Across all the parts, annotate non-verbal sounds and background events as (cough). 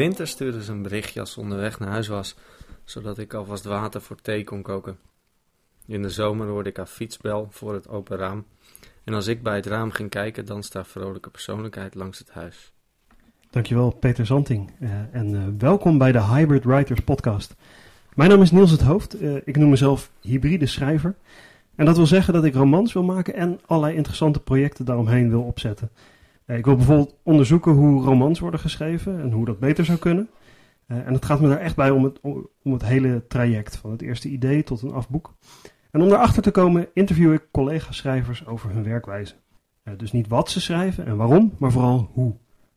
Winter stuurde ze een berichtje als ze onderweg naar huis was, zodat ik alvast water voor thee kon koken. In de zomer hoorde ik haar fietsbel voor het open raam. En als ik bij het raam ging kijken, danste haar vrolijke persoonlijkheid langs het huis. Dankjewel, Peter Zanting. Uh, en uh, welkom bij de Hybrid Writers podcast. Mijn naam is Niels het Hoofd. Uh, ik noem mezelf hybride schrijver. En dat wil zeggen dat ik romans wil maken en allerlei interessante projecten daaromheen wil opzetten. Ik wil bijvoorbeeld onderzoeken hoe romans worden geschreven en hoe dat beter zou kunnen. en het gaat me daar echt bij om het, om het hele traject, van het eerste idee tot een afboek. En om daarachter te komen interview ik collega-schrijvers over hun werkwijze. dus niet wat ze schrijven en waarom, maar vooral hoe.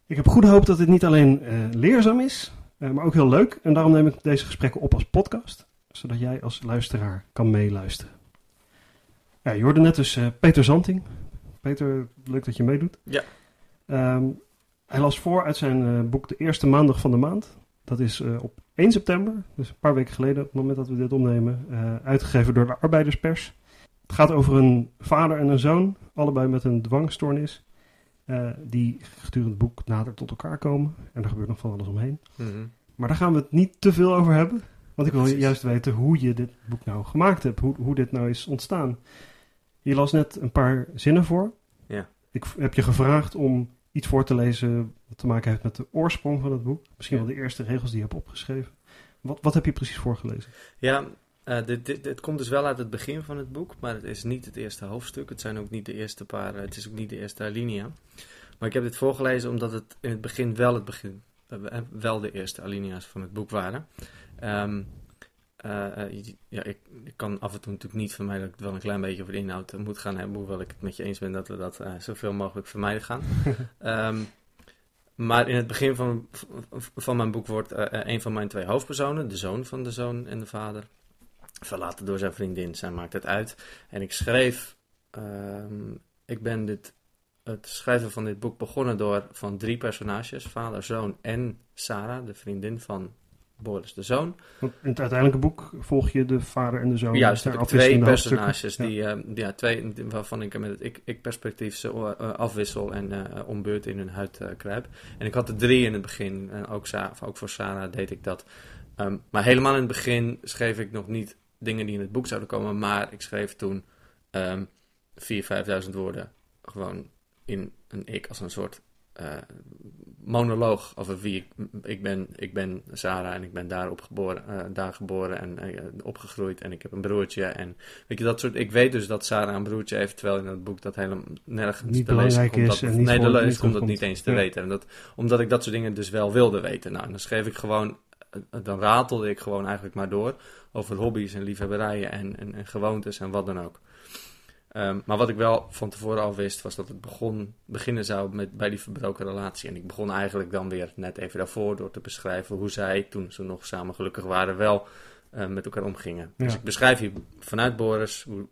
Ik heb goede hoop dat dit niet alleen leerzaam is, maar ook heel leuk. En daarom neem ik deze gesprekken op als podcast, zodat jij als luisteraar kan meeluisteren. Ja, je hoorde net dus Peter Zanting. Peter, leuk dat je meedoet. Ja. Um, hij las voor uit zijn boek De Eerste Maandag van de Maand. Dat is op 1 september, dus een paar weken geleden, op het moment dat we dit opnemen, uitgegeven door de Arbeiderspers. Het gaat over een vader en een zoon, allebei met een dwangstoornis. Uh, die gedurende het boek nader tot elkaar komen. En er gebeurt nog van alles omheen. Mm -hmm. Maar daar gaan we het niet te veel over hebben. Want ik wil Precies. juist weten hoe je dit boek nou gemaakt hebt. Hoe, hoe dit nou is ontstaan. Je las net een paar zinnen voor. Ja. Ik heb je gevraagd om iets voor te lezen wat te maken heeft met de oorsprong van het boek. Misschien ja. wel de eerste regels die je hebt opgeschreven. Wat, wat heb je precies voorgelezen? Ja, uh, dit, dit, dit, komt dus wel uit het begin van het boek, maar het is niet het eerste hoofdstuk. Het zijn ook niet de eerste paar, uh, het is ook niet de eerste alinea. Maar ik heb dit voorgelezen omdat het in het begin wel, het begin, uh, wel de eerste alinea's van het boek waren. Um, ja, ik, ik, kan af en toe natuurlijk niet vermijden dat ik het wel een klein beetje over de inhoud moet gaan hebben, hoewel ik het met je eens ben dat we dat zoveel mogelijk vermijden gaan. um, (laughs) maar in het begin van, van mijn boek wordt een van mijn twee hoofdpersonen, de zoon van de zoon en de vader, verlaten door zijn vriendin. Zij maakt het uit. En ik schreef, uh, ik ben dit, het schrijven van dit boek begonnen door van drie personages, vader, zoon en Sarah, de vriendin van Boris de zoon. In het uiteindelijke boek volg je de vader en de zoon. Juist, heb ik twee personages, die, ja. Uh, ja, twee, waarvan ik met het ik-perspectief ze uh, afwissel en uh, ombeurt in hun huid kruip. En ik had er drie in het begin, en ook, ook voor Sarah deed ik dat. Um, maar helemaal in het begin schreef ik nog niet dingen die in het boek zouden komen. Maar ik schreef toen um, 4.000, 5.000 woorden gewoon in een ik als een soort uh, monoloog over wie ik, ik ben. Ik ben Sarah en ik ben daar, opgeboren, uh, daar geboren en uh, opgegroeid en ik heb een broertje. En weet je, dat soort. Ik weet dus dat Sarah een broertje heeft, terwijl in het boek dat helemaal nergens niet te lezen komt. Dat, nee, de lezer komt dat niet eens te ja. weten. En dat, omdat ik dat soort dingen dus wel wilde weten. Nou, dan schreef ik gewoon. Dan ratelde ik gewoon eigenlijk maar door over hobby's en liefhebberijen en, en, en gewoontes en wat dan ook. Um, maar wat ik wel van tevoren al wist, was dat het begon, beginnen zou met, bij die verbroken relatie. En ik begon eigenlijk dan weer net even daarvoor door te beschrijven hoe zij, toen ze nog samen gelukkig waren, wel uh, met elkaar omgingen. Ja. Dus ik beschrijf hier vanuit Boris hoe,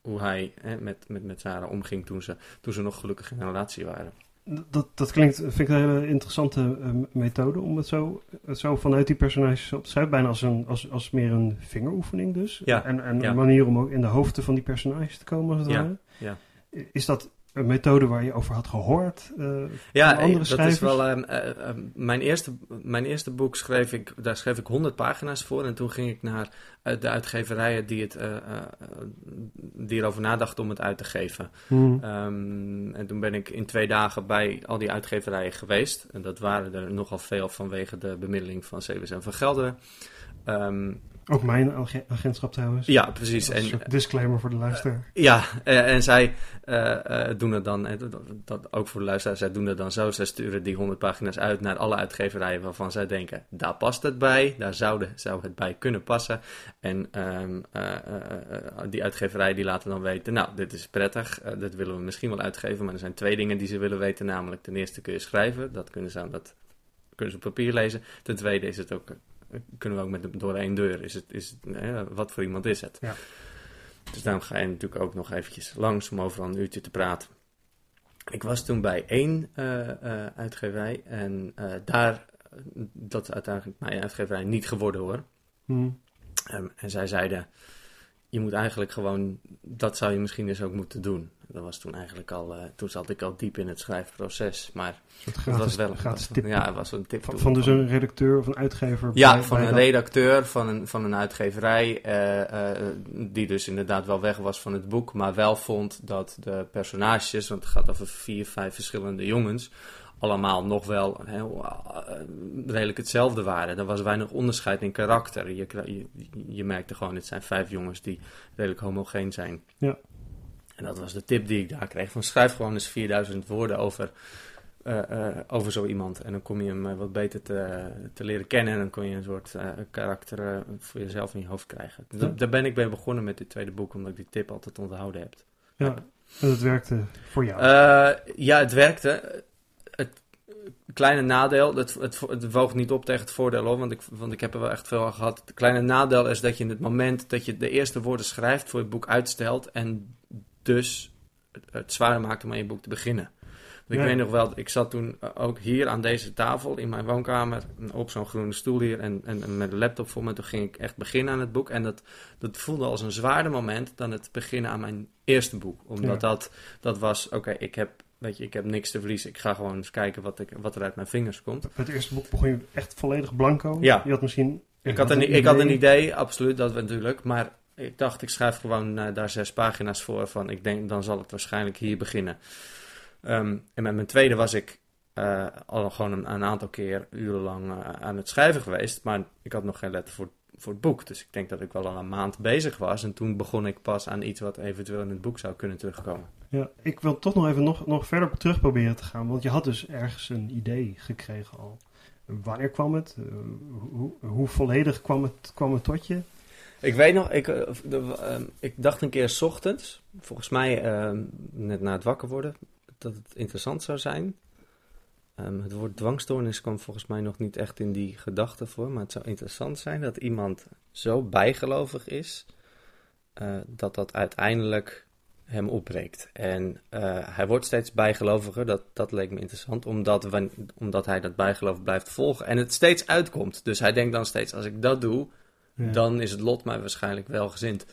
hoe hij hè, met, met, met Sarah omging toen ze, toen ze nog gelukkig in een relatie waren. Dat, dat klinkt, vind ik een hele interessante uh, methode om het zo, het zo vanuit die personages op te schrijven. Bijna als, een, als, als meer een vingeroefening dus. Ja, en en ja. een manier om ook in de hoofden van die personages te komen als het ja, ware. ja. Is dat een methode waar je over had gehoord uh, ja, andere dat schrijvers? is wel... Uh, uh, mijn, eerste, mijn eerste boek schreef ik... Daar schreef ik 100 pagina's voor. En toen ging ik naar de uitgeverijen die, het, die erover nadachten om het uit te geven. Hmm. Um, en toen ben ik in twee dagen bij al die uitgeverijen geweest. En dat waren er nogal veel vanwege de bemiddeling van CWS en van Gelderen. Um, ook mijn agentschap trouwens. Ja, precies. En, een disclaimer voor de luisteraar. Uh, ja, uh, en zij uh, doen het dan, dat, dat, ook voor de luisteraar, zij doen het dan zo. Zij sturen die 100 pagina's uit naar alle uitgeverijen waarvan zij denken, daar past het bij, daar zou, zou het bij kunnen passen. En um, die uitgeverijen die laten dan weten, nou, dit is prettig, dit willen we misschien wel uitgeven, maar er zijn twee dingen die ze willen weten, namelijk ten eerste kun je schrijven, dat kunnen ze, dat kunnen ze op papier lezen. Ten tweede is het ook kunnen we ook met de, door één deur. Is het, is het, hè, wat voor iemand is het? Ja. Dus daarom ga je natuurlijk ook nog eventjes langs om over een uurtje te praten. Ik was toen bij één uh, uh, uitgeverij en uh, daar, dat is uiteindelijk mijn uitgeverij niet geworden hoor. Hmm. Um, en zij zeiden, je moet eigenlijk gewoon, dat zou je misschien dus ook moeten doen. Dat was toen eigenlijk al, uh, toen zat ik al diep in het schrijfproces. Maar gratis, het was wel gratis tip. Ja, het was een tip. Van, van dus een redacteur of een uitgever? Ja, bij- van bij een dat- redacteur van een, van een uitgeverij. eh, eh, die dus inderdaad wel weg was van het boek. Maar wel vond dat de personages, want het gaat over vier, vijf verschillende jongens. Allemaal nog wel heel, eh, redelijk hetzelfde waren. Er was weinig onderscheid in karakter. Je, je, je merkte gewoon, het zijn vijf jongens die redelijk homogeen zijn. Ja. En dat was de tip die ik daar kreeg. Van schrijf gewoon eens 4000 woorden over, eh, eh, over zo iemand. En dan kom je hem eh, wat beter te, te leren kennen. En dan kon je een soort karakter voor jezelf in je hoofd krijgen. Ja. Daar ben ik mee begonnen met dit tweede boek, omdat ik die tip altijd onthouden heb. Ja, en dat werkte voor jou. Ja, het werkte. Het kleine nadeel, het, het, het woog niet op tegen het voordeel hoor, want ik, want ik heb er wel echt veel aan gehad. Het kleine nadeel is dat je in het moment dat je de eerste woorden schrijft voor het boek uitstelt en dus het, zwaarder maakt om aan je boek te beginnen. Want Ja. Ik weet nog wel, ik zat toen eh, ook hier aan deze tafel in mijn woonkamer op zo'n groene stoel hier en, en, met een laptop voor me. Toen ging ik echt beginnen aan het boek en dat, dat voelde als een zwaarder moment dan het beginnen aan mijn eerste boek. Omdat Ja. dat, dat was, oké, ik heb weet je, ik heb niks te verliezen. Ik ga gewoon eens kijken wat, ik, wat er uit mijn vingers komt. Met het eerste boek begon je echt volledig blanco. Ja. Je had misschien... Ik had, een, ik had een idee, absoluut, dat natuurlijk. Maar ik dacht, ik schrijf gewoon eh, daar zes pagina's voor. Van ik denk, dan zal het waarschijnlijk hier beginnen. Ehm, en met mijn tweede was ik eh, al gewoon een, aantal keer urenlang eh, aan het schrijven geweest. Maar ik had nog geen letter voor, voor het boek. Dus ik denk dat ik wel al een maand bezig was. En toen begon ik pas aan iets wat eventueel in het boek zou kunnen terugkomen. Ja, ik wil toch nog even nog, nog verder terug proberen te gaan. Want je had dus ergens een idee gekregen al. Wanneer kwam het? Hoe, hoe, volledig kwam het, kwam het tot je? Ik weet nog, ik, de, uh, ik dacht een keer s ochtends, volgens mij ehm, net na het wakker worden, dat het interessant zou zijn. Um, het woord dwangstoornis kwam volgens mij nog niet echt in die gedachte voor, maar het zou interessant zijn dat iemand zo bijgelovig is uh, dat dat uiteindelijk hem opbreekt. En uh, hij wordt steeds bijgeloviger, dat, dat leek me interessant, omdat, omdat hij dat bijgeloof blijft volgen en het steeds uitkomt. Dus hij denkt dan steeds, als ik dat doe, dan is het lot mij waarschijnlijk wel gezind.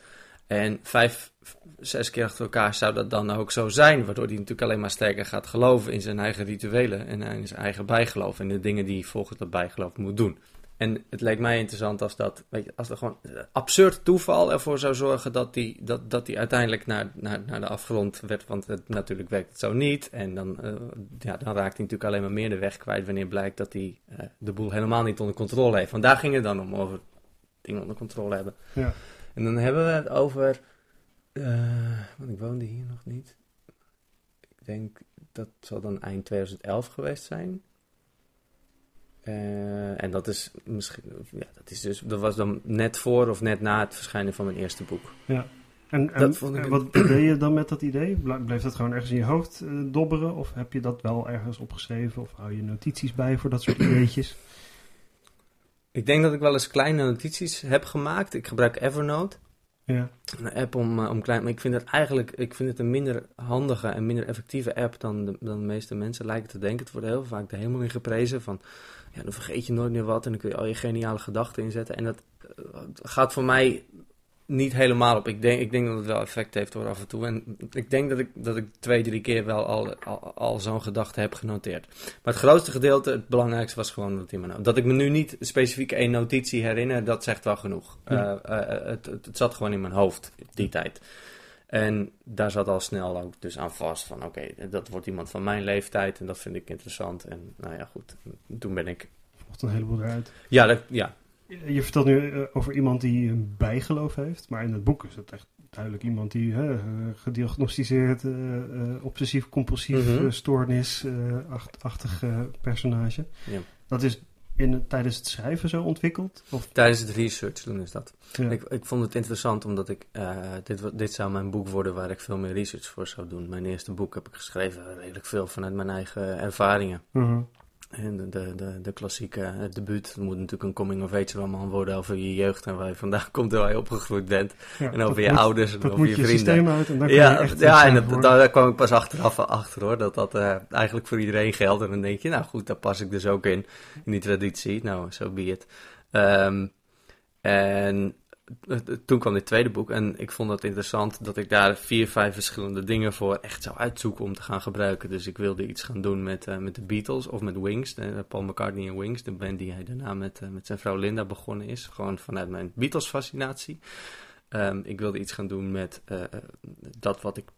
En vijf, zes keer achter elkaar zou dat dan ook zo zijn, waardoor hij natuurlijk alleen maar sterker gaat geloven in zijn eigen rituelen en in zijn eigen bijgeloof en de dingen die hij volgens dat bijgeloof moet doen. En het leek mij interessant als dat, weet je, als er gewoon absurd toeval ervoor zou zorgen dat hij dat, dat die uiteindelijk naar, naar, naar de afgrond werd. Want het, natuurlijk werkt het zo niet. En dan, uh, ja, dan raakt hij natuurlijk alleen maar meer de weg kwijt wanneer blijkt dat hij uh, de boel helemaal niet onder controle heeft. Want daar ging het dan om, over dingen onder controle hebben. Ja. En dan hebben we het over, uh, want ik woonde hier nog niet. Ik denk dat zal dan eind 2011 geweest zijn. Uh, en dat is misschien, ja, dat is dus, dat was dan net voor of net na het verschijnen van mijn eerste boek. Ja. En, en, en wat (clears throat) deed je dan met dat idee? Bleef dat gewoon ergens in je hoofd uh, dobberen? Of heb je dat wel ergens opgeschreven? Of hou je notities bij voor dat soort ideetjes? Ik denk dat ik wel eens kleine notities heb gemaakt. Ik gebruik Evernote. Ja. Een app om, uh, om klein... Maar ik vind het eigenlijk ik vind het een minder handige en minder effectieve app dan de, dan de meeste mensen lijken te denken. Het wordt heel vaak de hemel in geprezen van... Ja, dan vergeet je nooit meer wat en dan kun je al je geniale gedachten inzetten. En dat uh, gaat voor mij niet helemaal op. Ik denk, ik denk dat het wel effect heeft hoor af en toe. En ik denk dat ik, dat ik twee, drie keer wel al, al, al zo'n gedachte heb genoteerd. Maar het grootste gedeelte, het belangrijkste was gewoon dat, me, dat ik me nu niet specifiek één notitie herinner, dat zegt wel genoeg. Ja. Uh, uh, het, het, het, zat gewoon in mijn hoofd die tijd. En daar zat al snel ook dus aan vast van oké, okay, dat wordt iemand van mijn leeftijd en dat vind ik interessant. En nou ja, goed, toen ben ik... Volgt een heleboel eruit. Ja, dat, ja, je vertelt nu uh, over iemand die een bijgeloof heeft, maar in het boek is het echt duidelijk iemand die uh, gediagnosticeerd uh, obsessief-compulsief mm -hmm. stoornis-achtig personage. Ja. Dat is in, tijdens het schrijven zo ontwikkeld? Of? Tijdens het research doen is dat. Ja. Ik, ik vond het interessant omdat ik, dit, dit zou mijn boek worden waar ik veel meer research voor zou doen. Mijn eerste boek heb ik geschreven redelijk veel vanuit mijn eigen ervaringen. Mm -hmm. En de, de, de, klassieke het debuut het moet natuurlijk een coming-of-age roman worden over je jeugd en waar je vandaan (laughs) komt en waar je opgegroeid bent. Ja, en over je moet, ouders en over moet je, je vrienden. systeem uit en dan ja, je echt ja en dat, daar kwam ik pas achteraf achter hoor, dat dat uh, eigenlijk voor iedereen geldt. En dan denk je, nou goed, daar pas ik dus ook in, in die traditie. Nou, zo so be it. Um, en eh, toen kwam dit tweede boek en ik vond het interessant dat ik daar vier, vijf verschillende dingen voor echt zou uitzoeken om te gaan gebruiken. Dus ik wilde iets gaan doen met, uh, met de Beatles of met Wings, de, Paul McCartney en Wings, de band die hij daarna met, uh, met zijn vrouw Linda begonnen is. Gewoon vanuit mijn Beatles-fascinatie. Um, ik wilde iets gaan doen met dat wat ik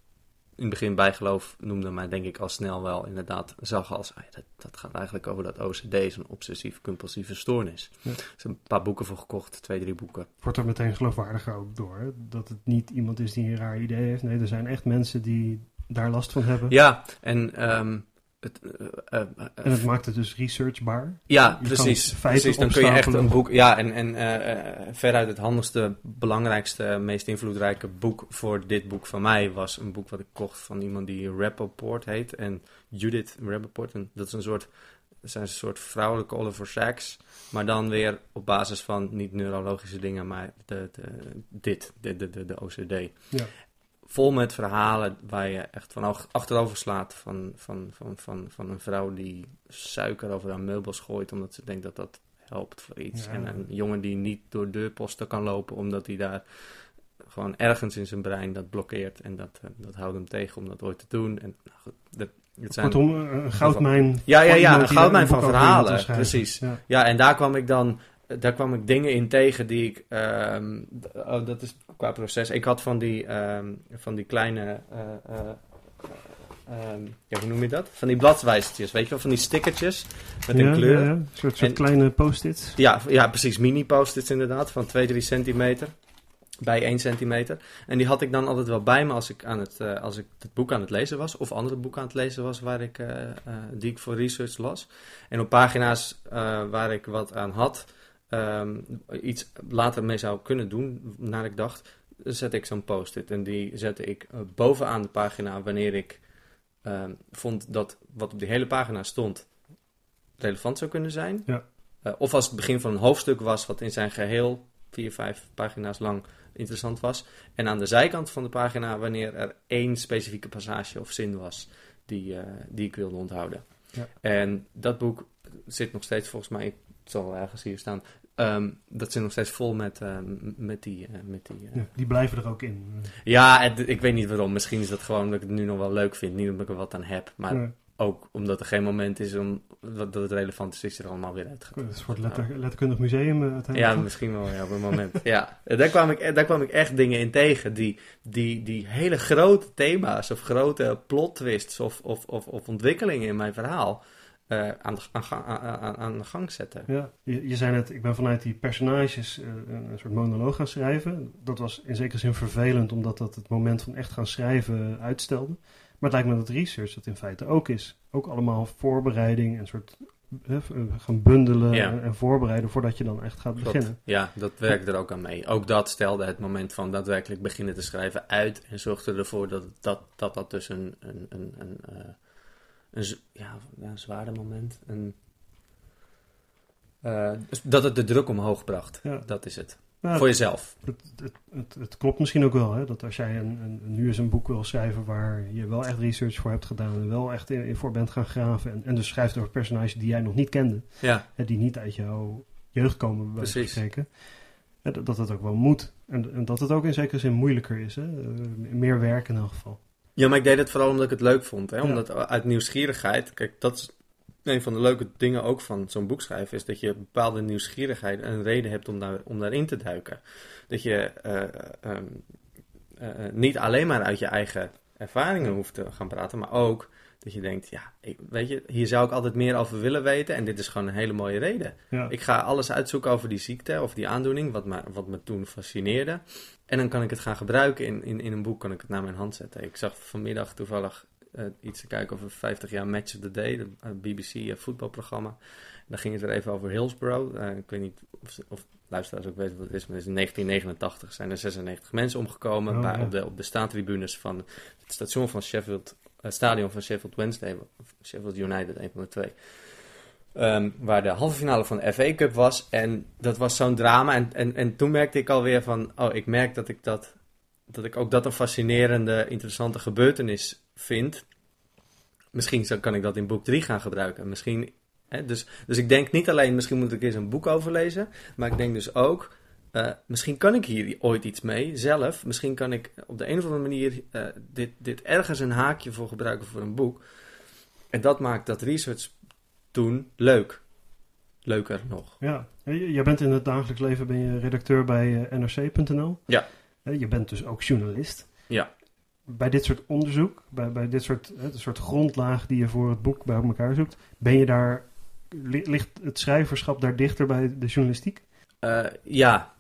in het begin bijgeloof noemde, maar denk ik al snel wel inderdaad zag als, ah dat, dat, gaat eigenlijk over dat OCD, zo'n obsessief-compulsieve stoornis. Ja. Dus een paar boeken voor gekocht, twee, drie boeken. Wordt er meteen geloofwaardiger ook door, dat het niet iemand is die een raar idee heeft. Nee, er zijn echt mensen die daar last van hebben. Ja, en um, het, uh, uh, en het maakt het dus researchbaar. Ja, precies. precies. Dan kun je echt een boek. Ja, en, en uh, veruit het handigste, belangrijkste, meest invloedrijke boek voor dit boek van mij was een boek wat ik kocht van iemand die Rappaport heet. En Judith Rappaport. En dat is een soort. zijn een soort vrouwelijke Oliver Sacks. Maar dan weer op basis van niet neurologische dingen, maar de, de, dit, de, de, de, de OCD. Ja vol met verhalen waar je echt van achterover slaat. Van, van, van, van, van een vrouw die suiker over haar meubels gooit omdat ze denkt dat dat helpt voor iets. En een jongen die niet door deurposten kan lopen omdat hij daar gewoon ergens in zijn brein dat blokkeert. En dat, uh, dat houdt hem tegen om dat ooit te doen. En, nou, dat, het zijn Kortom, een goudmijn. Ja, ja, ja, een goudmijn van verhalen. Precies. Ja. ja, en daar kwam ik dan daar kwam ik dingen in tegen die ik. Um, oh, dat is qua proces. Ik had van die, um, van die kleine. Uh, uh, um, ja, hoe noem je dat? Van die bladwijzertjes, weet je wel? Van die stickertjes met ja, een kleur. Ja, ja. Een soort, soort kleine post-its. Ja, ja, precies. Mini-post-its inderdaad, van 2, 3 centimeter. Bij 1 centimeter. En die had ik dan altijd wel bij me als ik, aan het, uh, als ik het boek aan het lezen was. Of andere boeken aan het lezen was waar ik, die ik voor research las. En op pagina's waar ik wat aan had um, iets later mee zou kunnen doen, naar ik dacht, zet ik zo'n post-it. En die zette ik uh, bovenaan de pagina wanneer ik um, vond dat wat op die hele pagina stond relevant zou kunnen zijn. Ja. Uh, of als het begin van een hoofdstuk was wat in zijn geheel vier, vijf pagina's lang interessant was. En aan de zijkant van de pagina wanneer er één specifieke passage of zin was die, uh, die ik wilde onthouden. Ja. En dat boek zit nog steeds volgens mij het zal wel ergens hier staan. Um, dat zit nog steeds vol met, uh, met die... Uh, met die, uh... ja, die blijven er ook in. Ja, het, ik weet niet waarom. Misschien is dat gewoon omdat ik het nu nog wel leuk vind. Niet omdat ik er wat aan heb. Maar ook omdat er geen moment is om, dat, dat het relevant is, is er allemaal weer is een soort letter, letterkundig museum uiteindelijk. Ja, misschien wel ja, op een moment. (laughs) ja, daar kwam, ik, daar kwam ik echt dingen in tegen. Die, die, die hele grote thema's of grote plot twists of, of, of, of ontwikkelingen in mijn verhaal uh, aan, de, aan, aan, aan, de gang zetten. Ja, je, je zei net, ik ben vanuit die personages uh, een soort monoloog gaan schrijven. Dat was in zekere zin vervelend, omdat dat het moment van echt gaan schrijven uitstelde. Maar het lijkt me dat research dat in feite ook is. Ook allemaal voorbereiding en soort uh, gaan bundelen ja. en, voorbereiden voordat je dan echt gaat beginnen. Ja, dat werkt er ook aan mee. Ook dat stelde het moment van daadwerkelijk beginnen te schrijven uit en zorgde ervoor dat dat, dat, dat dus een, een, een, een een, ja, een zwaarder moment. Een, uh, dat het de druk omhoog bracht. Ja. Dat is het. Nou, voor jezelf. Het, het, het, het, klopt misschien ook wel. Hè? Dat als jij een, een, nu eens een boek wil schrijven waar je wel echt research voor hebt gedaan. En wel echt in, in voor bent gaan graven. En, en dus schrijft over personages die jij nog niet kende. Ja. Hè, die niet uit jouw jeugd komen. Bij Precies. Dat, dat het ook wel moet. En, en, dat het ook in zekere zin moeilijker is. Hè? Uh, meer werk in elk geval. Ja, maar ik deed het vooral omdat ik het leuk vond. Hè? Omdat uit nieuwsgierigheid, kijk, dat is een van de leuke dingen ook van zo'n boek schrijven, is dat je bepaalde nieuwsgierigheid en een reden hebt om, daar, om daarin te duiken. Dat je uh, uh, uh, niet alleen maar uit je eigen ervaringen hoeft te gaan praten, maar ook dat je denkt, ja, weet je, hier zou ik altijd meer over willen weten. En dit is gewoon een hele mooie reden. Ja. Ik ga alles uitzoeken over die ziekte of die aandoening, wat me, wat me toen fascineerde. En dan kan ik het gaan gebruiken in, in, in een boek, kan ik het naar mijn hand zetten. Ik zag vanmiddag toevallig uh, iets te kijken over 50 jaar Match of the Day, het BBC uh, voetbalprogramma. Dan ging het er even over Hillsborough. Ik weet niet of, of luisteraars ook weten wat het is, maar in 1989 zijn er 96 mensen omgekomen oh, bij, ja. op, de, op de staantribunes van het station van Sheffield het stadion van Sheffield Wednesday, Sheffield United, een van de twee. Um, waar de halve finale van de FA Cup was. En dat was zo'n drama. En, en, en toen merkte ik alweer van, oh, ik merk dat ik dat, dat ik ook dat een fascinerende, interessante gebeurtenis vind. Misschien kan ik dat in boek 3 gaan gebruiken. Misschien, hè, dus, dus ik denk niet alleen, misschien moet ik eens een boek overlezen. Maar ik denk dus ook, eh, misschien kan ik hier ooit iets mee, zelf. Misschien kan ik op de een of andere manier eh, dit, dit ergens een haakje voor gebruiken voor een boek. En dat maakt dat research doen leuk. Leuker nog. Ja, jij bent in het dagelijks leven ben je redacteur bij eh, NRC.nl. Ja. Je bent dus ook journalist. Ja. Bij dit soort onderzoek, bij, bij dit soort, de soort grondlaag die je voor het boek bij elkaar zoekt, ben je daar, li- ligt het schrijverschap daar dichter bij de journalistiek? Eh, ja.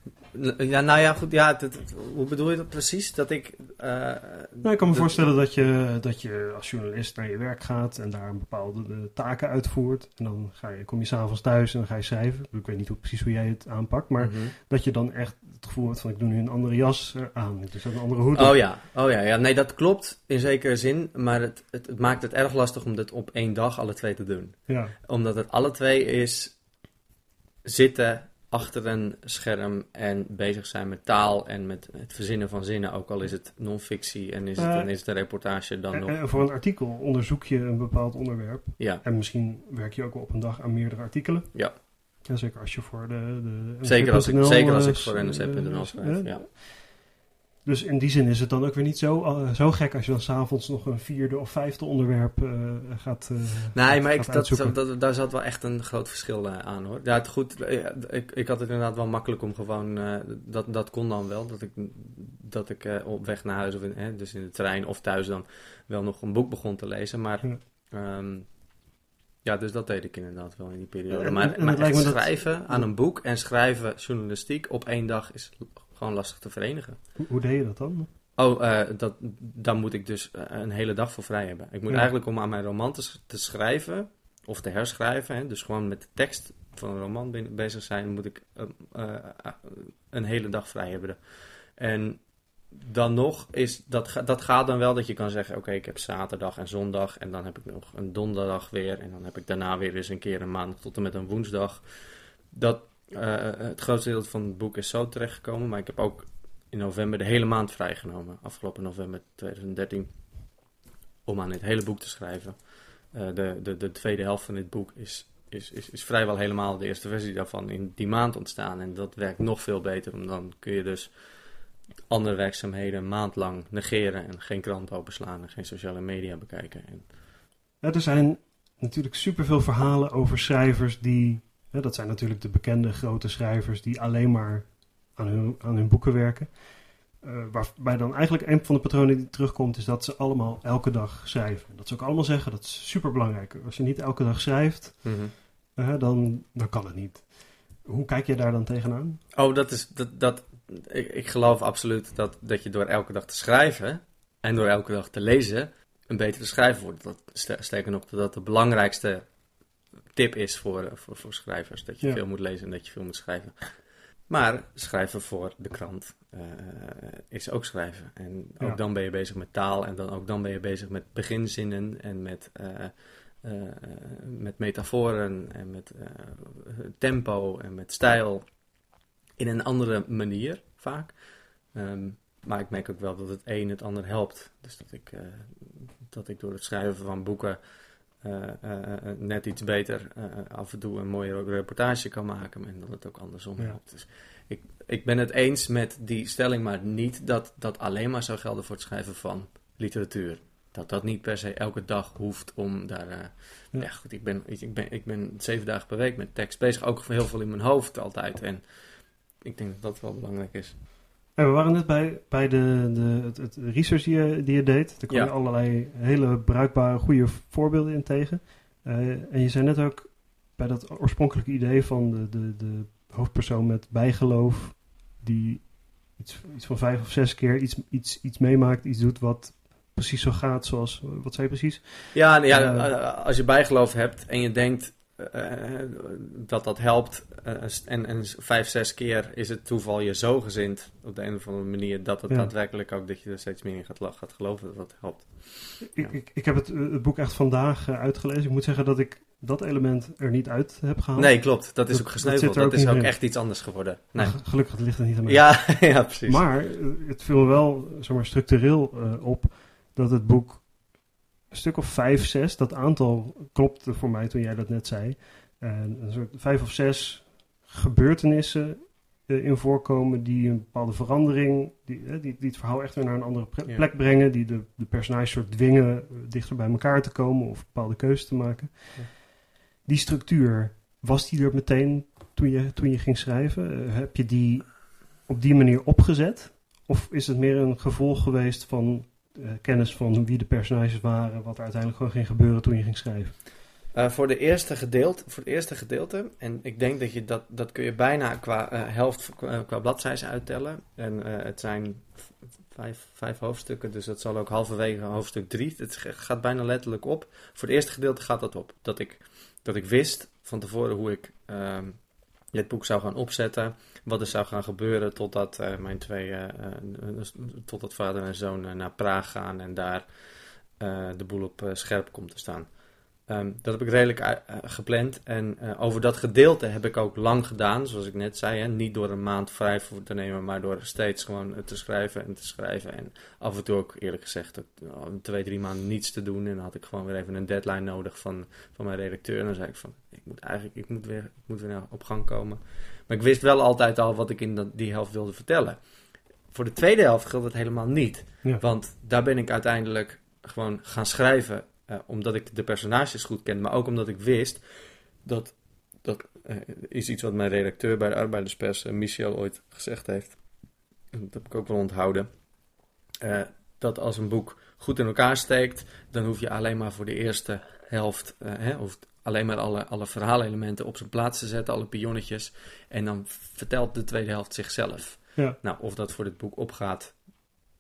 Ja, nou ja, goed. Ja, dat- dat- hoe bedoel je dat precies? Dat ik... eh, Nou, ik kan me dat- voorstellen dat je, dat je als journalist naar je werk gaat en daar een bepaalde eh, taken uitvoert. En dan ga je, kom je s'avonds thuis en dan ga je schrijven. Ik weet niet hoe, precies hoe jij het aanpakt, maar Mhm. dat je dan echt het gevoel hebt van ik doe nu een andere jas aan. Dus een andere hoed. Oh ja, oh ja, ja, nee, dat klopt in zekere zin, maar het, het, het maakt het erg lastig om dit op één dag alle twee te doen. Ja. Omdat het alle twee is zitten achter een scherm en bezig zijn met taal en met het verzinnen van zinnen, ook al is het non-fictie en is het, Eh, dan is het een reportage dan En, nog. en voor een artikel onderzoek je een bepaald onderwerp. Ja, En misschien werk je ook wel op een dag aan meerdere artikelen. Ja. En zeker als je voor de... de zeker als ik, zeker als eh, ik voor eh, NRC.nl eh, schrijf, eh, ja. Dus in die zin is het dan ook weer niet zo, eh, zo gek als je dan s'avonds nog een vierde of vijfde onderwerp eh, gaat, eh, Nee, gaat- maar ik, dat, dat, daar zat wel echt een groot verschil aan hoor. Ja, het goed, ik, ik had het inderdaad wel makkelijk om gewoon, dat, dat kon dan wel, dat ik, dat ik op weg naar huis, of in, hè, dus in de trein of thuis dan wel nog een boek begon te lezen. Maar Ja. ehm, ja, dus dat deed ik inderdaad wel in die periode. En- maar en maar dat- schrijven aan een boek en schrijven journalistiek op één dag is gewoon lastig te verenigen. Hoe, hoe deed je dat dan? Oh, eh, dat, daar moet ik dus eh, een hele dag voor vrij hebben. Ik moet Ja. eigenlijk om aan mijn roman te, schrijven, of te herschrijven, hè, dus gewoon met de tekst van een roman ben- bezig zijn, moet ik eh, eh, een hele dag vrij hebben. En dan nog is, dat, dat gaat dan wel dat je kan zeggen, oké, ik heb zaterdag en zondag en dan heb ik nog een donderdag weer en dan heb ik daarna weer eens een keer een maandag tot en met een woensdag. Dat, eh, het grootste deel van het boek is zo terechtgekomen, maar ik heb ook in november de hele maand vrijgenomen, afgelopen november 2013, om aan dit hele boek te schrijven. Eh, de, de, de tweede helft van dit boek is, is, is, is vrijwel helemaal de eerste versie daarvan in die maand ontstaan. En dat werkt nog veel beter, want dan kun je dus andere werkzaamheden een maand lang negeren en geen krant openslaan en geen sociale media bekijken. Er zijn natuurlijk superveel verhalen over schrijvers die... dat zijn natuurlijk de bekende grote schrijvers die alleen maar aan hun, aan hun boeken werken. Eh, waarbij dan eigenlijk een van de patronen die terugkomt is dat ze allemaal elke dag schrijven. Dat ze ook allemaal zeggen, dat is super belangrijk. Als je niet elke dag schrijft, eh, dan, dan kan het niet. Hoe kijk je daar dan tegenaan? Oh, dat is. Dat, dat, ik, ik geloof absoluut dat, dat je door elke dag te schrijven en door elke dag te lezen een betere schrijver wordt. Dat, sterker nog, dat de belangrijkste tip is voor, eh, voor, voor schrijvers. Dat je Ja. veel moet lezen en dat je veel moet schrijven. Maar schrijven voor de krant eh, is ook schrijven. En ook Ja. dan ben je bezig met taal en dan ook dan ben je bezig met beginzinnen en met, eh, met metaforen en met tempo en met stijl. In een andere manier vaak. Ehm, maar ik merk ook wel dat het een het ander helpt. Dus dat ik, dat ik door het schrijven van boeken net iets beter eh, af en toe een mooie reportage kan maken. En dat het ook andersom Ja. helpt. Dus ik, ik ben het eens met die stelling, maar niet dat dat alleen maar zou gelden voor het schrijven van literatuur. Dat dat niet per se elke dag hoeft om daar. eh Ja. ja. goed, ik ben, ik, ben, ik ben zeven dagen per week met tekst bezig. Ook heel veel in mijn hoofd altijd. En ik denk dat dat wel belangrijk is. We waren net bij, bij de, de, het, het research die je, die je deed. Daar kwam Ja. je allerlei hele bruikbare, goede voorbeelden in tegen. Eh, en je zei net ook bij dat oorspronkelijke idee van de, de, de hoofdpersoon met bijgeloof, die iets, iets van vijf of zes keer iets, iets, iets meemaakt, iets doet wat precies zo gaat zoals, wat zei je precies? Ja, ja Eh. eh, als je bijgeloof hebt en je denkt eh, dat dat helpt. eh, en, en vijf, zes keer is het toeval je zo gezind op de een of andere manier dat het Ja. daadwerkelijk ook dat je er steeds meer in gaat, gaat geloven dat dat helpt. Ik, Ja. ik, ik heb het, eh, het boek echt vandaag uitgelezen. Ik moet zeggen dat ik dat element er niet uit heb gehaald. Nee, klopt. Dat is Dat- ook gesneuveld. er Dat, is ook in. echt iets anders geworden. Nee. Maar Gelukkig ligt het niet aan mij. Ja, (laughs) ja, precies. Maar het viel me wel zeg maar, structureel op dat het boek een stuk of vijf, zes, dat aantal klopte voor mij toen jij dat net zei. En een soort vijf of zes gebeurtenissen eh, in voorkomen die een bepaalde verandering, die, eh, die, die het verhaal echt weer naar een andere Ja. plek brengen, die de, de personages soort dwingen eh, dichter bij elkaar te komen of bepaalde keuzes te maken. Ja. Die structuur, was die er meteen toen je, toen je ging schrijven? Heb je die op die manier opgezet? Of is het meer een gevolg geweest van kennis van wie de personages waren, wat er uiteindelijk gewoon ging gebeuren toen je ging schrijven? Eh, voor, de eerste gedeelte, voor het eerste gedeelte, en ik denk dat je dat, dat kun je bijna qua eh, helft qua, qua uittellen. En eh, het zijn vijf, vijf hoofdstukken, dus dat zal ook halverwege hoofdstuk drie. Het gaat bijna letterlijk op. Voor het eerste gedeelte gaat dat op. Dat ik, dat ik wist van tevoren hoe ik ehm, dit boek zou gaan opzetten. Wat er zou gaan gebeuren totdat eh, mijn twee, eh, eh, totdat vader en zoon naar Praag gaan en daar de boel op scherp komt te staan. Ehm, dat heb ik redelijk gepland. En over dat gedeelte heb ik ook lang gedaan, zoals ik net zei. Hè? Niet door een maand vrij voor te nemen, maar door steeds gewoon te schrijven en te schrijven. En af en toe ook, eerlijk gezegd, twee, drie maanden niets te doen. En dan had ik gewoon weer even een deadline nodig van, van mijn redacteur. En dan zei ik van, ik moet eigenlijk ik moet weer, ik moet weer op gang komen. Maar ik wist wel altijd al wat ik in dat, die helft wilde vertellen. Voor de tweede helft geldt het helemaal niet. Ja. Want daar ben ik uiteindelijk gewoon gaan schrijven. eh, omdat ik de personages goed ken. Maar ook omdat ik wist dat. Dat eh, is iets wat mijn redacteur bij de Arbeiderspers, eh, Michel, ooit gezegd heeft. Dat heb ik ook wel onthouden. Dat als een boek goed in elkaar steekt, dan hoef je alleen maar voor de eerste helft, hè, of alleen maar alle, alle verhaalelementen op zijn plaats te zetten, alle pionnetjes. En dan vertelt de tweede helft zichzelf. Ja. Nou, of dat voor dit boek opgaat,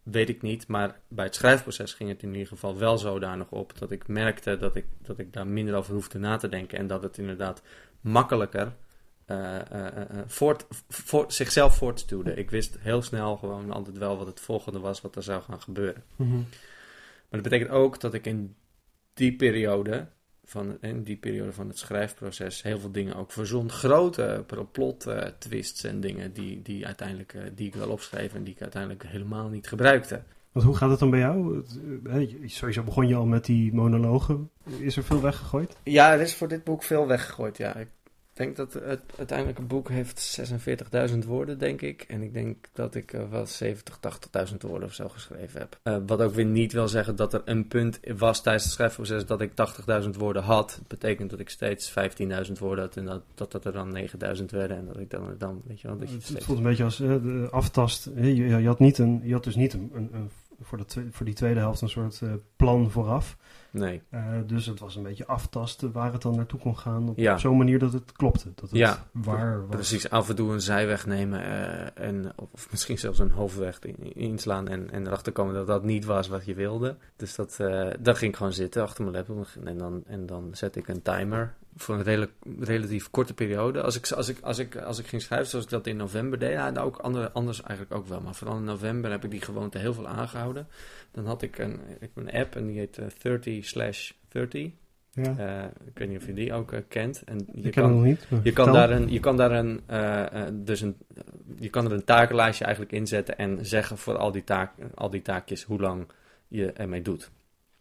weet ik niet. Maar bij het schrijfproces ging het in ieder geval wel zodanig op dat ik merkte dat ik, dat ik daar minder over hoefde na te denken. En dat het inderdaad makkelijker eh, eh, eh, voort, voort, zichzelf voortstuwde. Ik wist heel snel gewoon altijd wel wat het volgende was wat er zou gaan gebeuren. Mhm. Maar dat betekent ook dat ik in die periode van, in die periode van het schrijfproces heel veel dingen ook verzon. Grote plot eh, twists en dingen die, die, uiteindelijk, eh, die ik wel opschreef en die ik uiteindelijk helemaal niet gebruikte. Want hoe gaat het dan bij jou? Eh, Sowieso begon je al met die monologen. Is er veel weggegooid? Ja, er is voor dit boek veel weggegooid. Ja, ik denk dat het uiteindelijk een boek heeft 46.000 woorden, denk ik. En ik denk dat ik eh, wel 70, 80.000 woorden of zo geschreven heb. Eh, wat ook weer niet wil zeggen dat er een punt was tijdens het schrijfproces dat ik 80.000 woorden had. Dat betekent dat ik steeds 15.000 woorden had en dat, dat dat er dan 9.000 werden. En dat ik dan, dan weet je wel, dat je Het, steeds... voelt een beetje als eh, de aftast. Je, je, had niet een, je had dus niet een, een, een- voor, de voor die tweede helft een soort eh, plan vooraf. Nee. Eh, dus het was een beetje aftasten waar het dan naartoe kon gaan. Op, Ja. op zo'n manier dat het klopte. Dat het Ja, waar was. Precies, af en toe een zijweg nemen eh, en, of, misschien zelfs een hoofdweg in- inslaan en, en erachter komen dat dat niet was wat je wilde. Dus dat, eh dan ging ik gewoon zitten achter mijn laptop en dan, en dan zet ik een timer voor een redelijk, relatief korte periode. Als ik, als, ik, als, ik, als ik ging schrijven zoals ik dat in november deed, ja, ook andere, anders eigenlijk ook wel. Maar vooral in november heb ik die gewoonte heel veel aangehouden. Dan had ik een, ik een app en die heet eh, 30 slash 30. ja. Eh, ik weet niet of je die ook eh, kent. En je ik ken het nog niet. je kan, daar een, je kan daar een, eh, eh, dus een, je kan er een takenlijstje eigenlijk inzetten en zeggen voor al die, taak, al die taakjes hoe lang je ermee doet,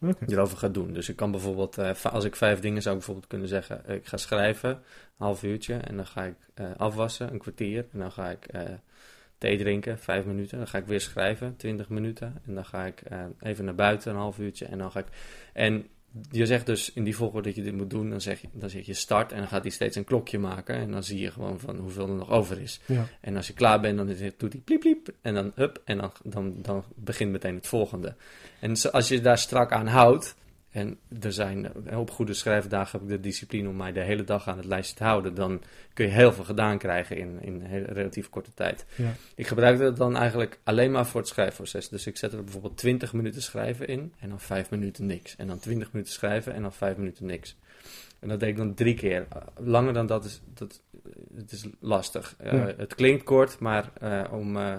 Oké. erover gaat doen. Dus ik kan bijvoorbeeld, eh, als ik vijf dingen zou bijvoorbeeld kunnen zeggen, eh, ik ga schrijven, een half uurtje, en dan ga ik eh, afwassen, een kwartier, en dan ga ik thee drinken, vijf minuten, dan ga ik weer schrijven, twintig minuten, en dan ga ik even naar buiten, een half uurtje, en dan ga ik... En je zegt dus in die volgorde dat je dit moet doen, dan zeg je, dan zeg je start en dan gaat hij steeds een klokje maken en dan zie je gewoon van hoeveel er nog over is. Ja. En als je klaar bent, dan doet hij pliep pliep en dan hup en dan, dan, dan begint meteen het volgende. En als je daar strak aan houdt, en er zijn eh, op goede schrijfdagen heb ik de discipline om mij de hele dag aan het lijstje te houden, dan kun je heel veel gedaan krijgen in, in hele- relatief korte tijd. Ja. Ik gebruikte het dan eigenlijk alleen maar voor het schrijfproces. Dus ik zette er bijvoorbeeld 20 minuten schrijven in en dan 5 minuten niks. En dan 20 minuten schrijven en dan 5 minuten niks. En dat deed ik dan drie keer. Langer dan dat is, dat, het is lastig. Uh, Ja. Het klinkt kort, maar uh, om uh,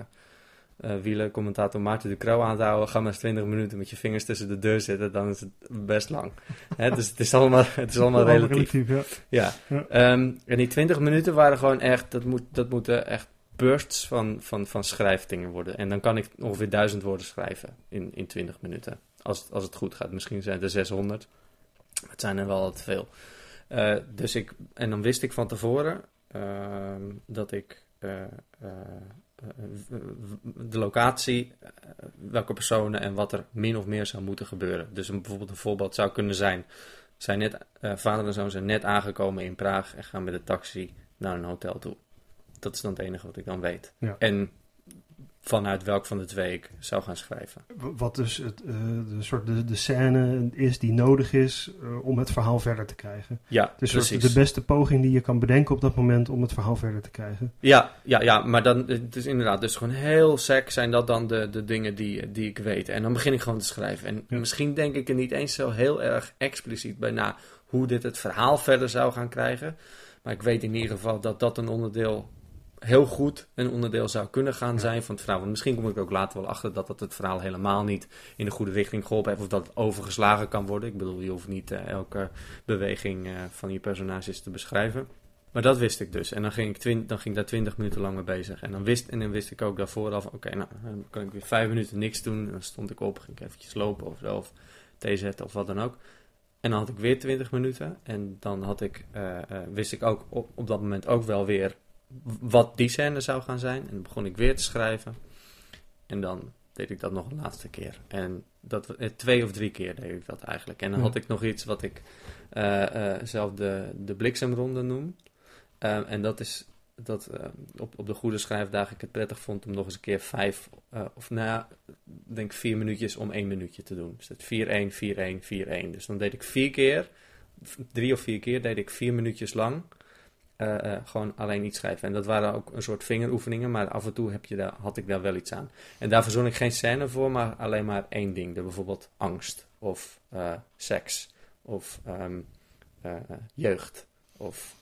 wielercommentator Maarten de Kroo aan te houden, ga maar eens 20 minuten met je vingers tussen de deur zitten, dan is het best lang. (laughs) Hè, dus het is allemaal, het is allemaal relatief. relatief ja. Ja. ja. Um, en die 20 minuten waren gewoon echt, dat, moet, dat moeten echt bursts van, van, van schrijfdingen worden. En dan kan ik ongeveer duizend woorden schrijven in, in 20 minuten. Als, als het goed gaat. Misschien zijn het er 600. Maar het zijn er wel te veel. Uh, dus ik, en dan wist ik van tevoren uh, dat ik eh, eh, de locatie, welke personen en wat er min of meer zou moeten gebeuren. Dus een, bijvoorbeeld een voorbeeld zou kunnen zijn: zijn net, vader en zoon zijn net aangekomen in Praag en gaan met de taxi naar een hotel toe. Dat is dan het enige wat ik dan weet. Ja. En vanuit welk van de twee ik zou gaan schrijven. Wat dus het, uh, de, soort de, de scène is die nodig is uh, om het verhaal verder te krijgen. Ja, dus precies. de beste poging die je kan bedenken op dat moment om het verhaal verder te krijgen. Ja, ja, ja maar dan, het is inderdaad, dus gewoon heel sec zijn dat dan de, de dingen die, die ik weet. En dan begin ik gewoon te schrijven. En Ja. misschien denk ik er niet eens zo heel erg expliciet bij na hoe dit het verhaal verder zou gaan krijgen. Maar ik weet in ieder geval dat dat een onderdeel heel goed een onderdeel zou kunnen gaan zijn van het verhaal. Want misschien kom ik ook later wel achter dat dat het verhaal helemaal niet in de goede richting geholpen heeft. Of dat het overgeslagen kan worden. Ik bedoel, je hoeft niet eh, elke beweging eh, van je personages te beschrijven. Maar dat wist ik dus. En dan ging ik, dan ging ik daar twintig minuten lang mee bezig. En dan wist, en dan wist ik ook daarvoor al van... Oké, nou, dan kan ik weer vijf minuten niks doen. En dan stond ik op, ging ik eventjes lopen of zo. Of thee zetten of wat dan ook. En dan had ik weer 20 minuten. En dan had ik, eh, wist ik ook op, op dat moment ook wel weer wat die scène zou gaan zijn. En dan begon ik weer te schrijven. En dan deed ik dat nog een laatste keer. En dat, eh, twee of drie keer deed ik dat eigenlijk. En dan had ik nog iets wat ik eh, eh, zelf de, de bliksemronde noem. En dat is dat op, op de goede schrijfdagen ik het prettig vond om nog eens een keer vijf, of nou ja, ik denk vier minuutjes om één minuutje te doen. Dus dat 4-1, 4-1, 4-1. Dus dan deed ik vier keer, drie of vier keer, deed ik vier minuutjes lang eh, eh, gewoon alleen iets schrijven. En dat waren ook een soort vingeroefeningen, maar af en toe heb je daar, had ik daar wel iets aan. En daar verzon ik geen scène voor, maar alleen maar één ding. De, bijvoorbeeld angst, of eh, seks, of ehm, eh, eh, jeugd, of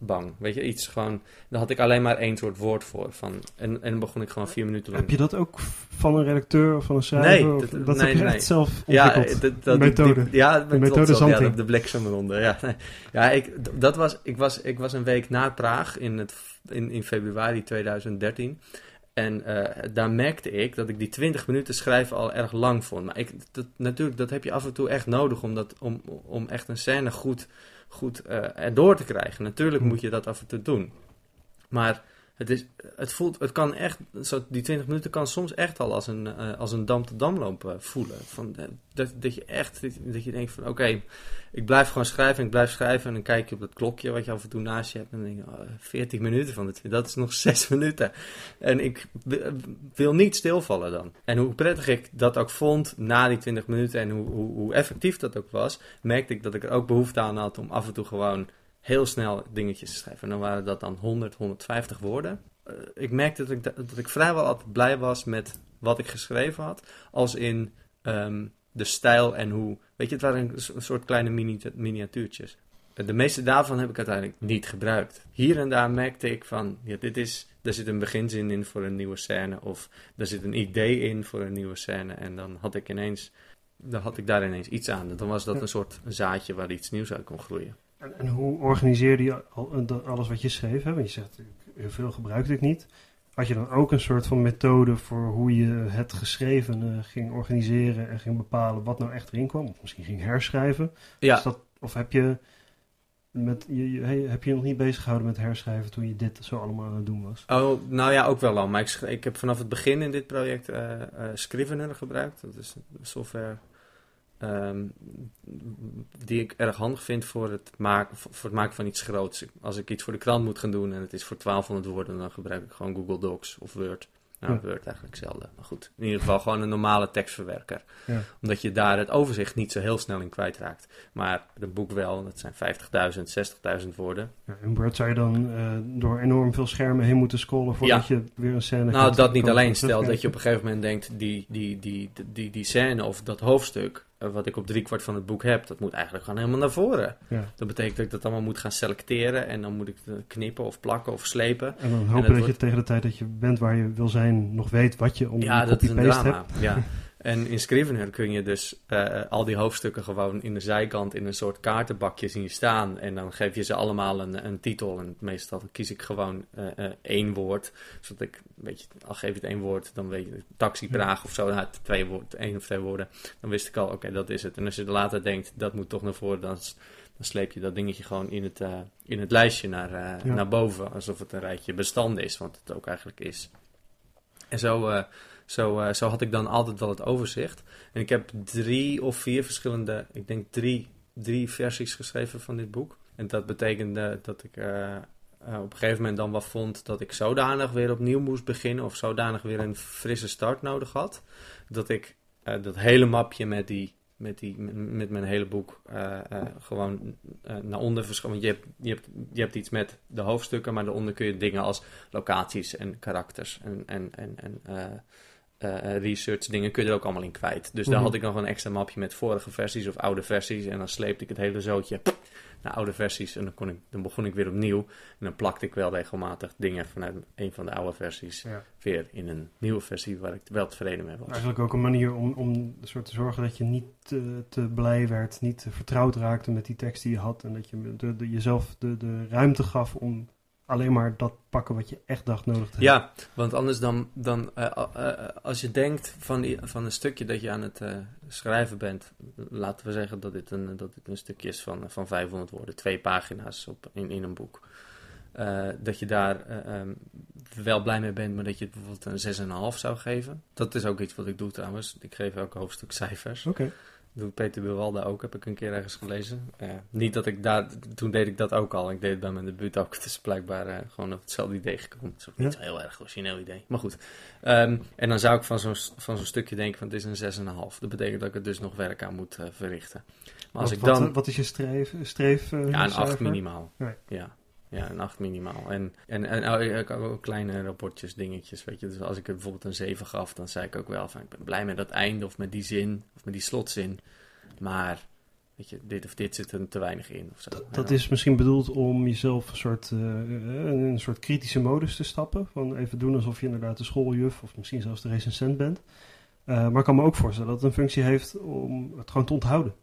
bang. Weet je, iets gewoon... Daar had ik alleen maar één soort woord voor. Van, en, en dan begon ik gewoon vier minuten lang... Heb je dat ook van een redacteur of van een schrijver? Nee, Of- dat- dat nee, heb je nee. echt zelf Ja, ontwikkeld. eh, dat, dat, methode. die- ja, met methode op, ja, de, de. Ja, ja ik, dat was, ik, was, ik was een week na Praag in, het, in, in februari 2013. En eh, daar merkte ik dat ik die 20 minuten schrijven al erg lang vond. Maar ik, dat, natuurlijk, dat heb je af en toe echt nodig om, dat, om, om echt een scène goed, goed eh, erdoor te krijgen. Natuurlijk Hm. moet je dat af en toe doen. Maar het, is, het, voelt, het kan echt, zo, die 20 minuten kan soms echt al als een, eh, als een dam te dam lopen voelen. Van, eh, dat, dat je echt, dat je denkt van oké, ik blijf gewoon schrijven en ik blijf schrijven. En dan kijk je op dat klokje wat je af en toe naast je hebt. En dan denk je, oh, 14 minuten van de 20, dat is nog (laughs) 6 minuten. En ik wi- wil niet stilvallen dan. En hoe prettig ik dat ook vond na die 20 minuten en hoe, hoe, hoe effectief dat ook was, merkte ik dat ik er ook behoefte aan had om af en toe gewoon heel snel dingetjes te schrijven. En dan waren dat dan 100, 150 woorden. Eh, ik merkte dat ik, da- dat ik vrijwel altijd blij was met wat ik geschreven had. Als in ehm, de stijl en hoe... Weet je, het waren een, soort kleine mini miniatuurtjes. De meeste daarvan heb ik uiteindelijk niet gebruikt. Hier en daar merkte ik van, ja, dit is, er zit een beginzin in voor een nieuwe scène. Of er zit een idee in voor een nieuwe scène. En dan had ik ineens, dan had ik daar ineens iets aan. Dan was dat een soort zaadje waar iets nieuws uit kon groeien. En, en hoe organiseerde je al, eh, alles wat je schreef? Hè? Want je zegt, heel veel gebruikte ik niet. Had je dan ook een soort van methode voor hoe je het geschrevene ging organiseren en ging bepalen wat nou echt erin kwam? Of misschien ging herschrijven? Ja, dat, of heb je, met, je, heb je nog niet bezig gehouden met herschrijven toen je dit zo allemaal aan het doen was? Oh, nou ja, ook wel al. Maar ik, ik heb vanaf het begin in dit project eh, eh, Scrivener gebruikt. Dat is een software ehm, die ik erg handig vind voor het, maken, voor het maken van iets groots. Als ik iets voor de krant moet gaan doen en het is voor 1200 woorden, dan gebruik ik gewoon Google Docs of Word. Nou, Ja. Word eigenlijk zelden. Maar goed, in ieder geval gewoon een normale tekstverwerker. Ja. Omdat je daar het overzicht niet zo heel snel in kwijtraakt. Maar een boek wel, dat zijn 50.000, 60.000 woorden. Ja, in Word zou je dan eh, door enorm veel schermen heen moeten scrollen voordat je weer een scène Nou, dat niet alleen. Stel dat je op een gegeven moment denkt, die, die, die, die, die, die scène of dat hoofdstuk, wat ik op driekwart van het boek heb, dat moet eigenlijk gewoon helemaal naar voren. Ja. Dat betekent dat ik dat allemaal moet gaan selecteren en dan moet ik knippen of plakken of slepen. En dan hopen dat je wordt- tegen de tijd dat je bent waar je wil zijn, nog weet wat je onder Ja, de dat is een copy-paste drama. hebt. Ja. (laughs) En in Scrivener kun je dus eh, al die hoofdstukken gewoon in de zijkant in een soort kaartenbakje zien staan. En dan geef je ze allemaal een, een titel. En meestal kies ik gewoon eh, eh, één woord. Zodat ik, weet je, al geef je het één woord, dan weet je, taxi Praag of zo. Nou, twee woord, één of twee woorden. Dan wist ik al, oké, dat is het. En als je later denkt, dat moet toch naar voren, dan, dan sleep je dat dingetje gewoon in het, eh, in het lijstje naar, eh, Ja. naar boven. Alsof het een rijtje bestanden is, wat het ook eigenlijk is. En zo, eh, zo, eh, zo had ik dan altijd wel het overzicht. En ik heb drie of vier verschillende, ik denk drie, drie versies geschreven van dit boek. En dat betekende dat ik eh, eh, op een gegeven moment dan wel vond dat ik zodanig weer opnieuw moest beginnen. Of zodanig weer een frisse start nodig had. Dat ik dat hele mapje met die. Met, die, met, mijn hele boek gewoon naar onder verschoven. Want je hebt, je, hebt, je hebt iets met de hoofdstukken, maar daaronder kun je dingen als locaties en karakters en, en, en, en eh, eh, research dingen kun je er ook allemaal in kwijt. Dus daar Mhm. had ik nog een extra mapje met vorige versies of oude versies. En dan sleepte ik het hele zootje naar oude versies. En dan, kon ik, dan begon ik weer opnieuw. En dan plakte ik wel regelmatig dingen vanuit een van de oude versies Ja. weer in een nieuwe versie waar ik wel tevreden mee was. Eigenlijk ook een manier om, om soort te zorgen dat je niet te, te blij werd, niet te vertrouwd raakte met die tekst die je had. En dat je de, de, jezelf de, de ruimte gaf om alleen maar dat pakken wat je echt dacht nodig te hebben. Ja, want anders dan, dan eh, eh, eh, als je denkt van, van een stukje dat je aan het schrijven bent, laten we zeggen dat dit een, dat dit een stukje is van, van 500 woorden, twee pagina's op, in, in een boek. Dat je daar eh, ehm, wel blij mee bent, maar dat je het bijvoorbeeld een 6,5 zou geven. Dat is ook iets wat ik doe trouwens. Ik geef elk hoofdstuk cijfers. Oké. Doet Peter Wilwalda ook, heb ik een keer ergens gelezen. Eh, niet dat ik daar, toen deed ik dat ook al. Ik deed het bij mijn debuut ook. (laughs) Het is blijkbaar eh, gewoon op hetzelfde idee gekomen. Het is ook niet Ja. heel erg origineel idee. Maar goed. Ehm, en dan zou ik van zo'n, van zo'n stukje denken van het is een 6,5. Dat betekent dat ik er dus nog werk aan moet eh, verrichten. Maar als wat, ik dan... wat, wat is je streef? streef Ja, een 8 cijfer? minimaal. Nee. Ja. Ja, een 8 minimaal. En, en, en oh, ook, kleine rapportjes, dingetjes, weet je. Dus als ik er bijvoorbeeld een 7 gaf, dan zei ik ook wel van... Ik ben blij met dat einde of met die zin, of met die slotzin. Maar, weet je, dit of dit zit er te weinig in. Of zo. En Dat is misschien bedoeld om jezelf een soort, eh, in een soort kritische modus te stappen. Van even doen alsof je inderdaad de schooljuf of misschien zelfs de recensent bent. Eh, maar ik kan me ook voorstellen dat het een functie heeft om het gewoon te onthouden.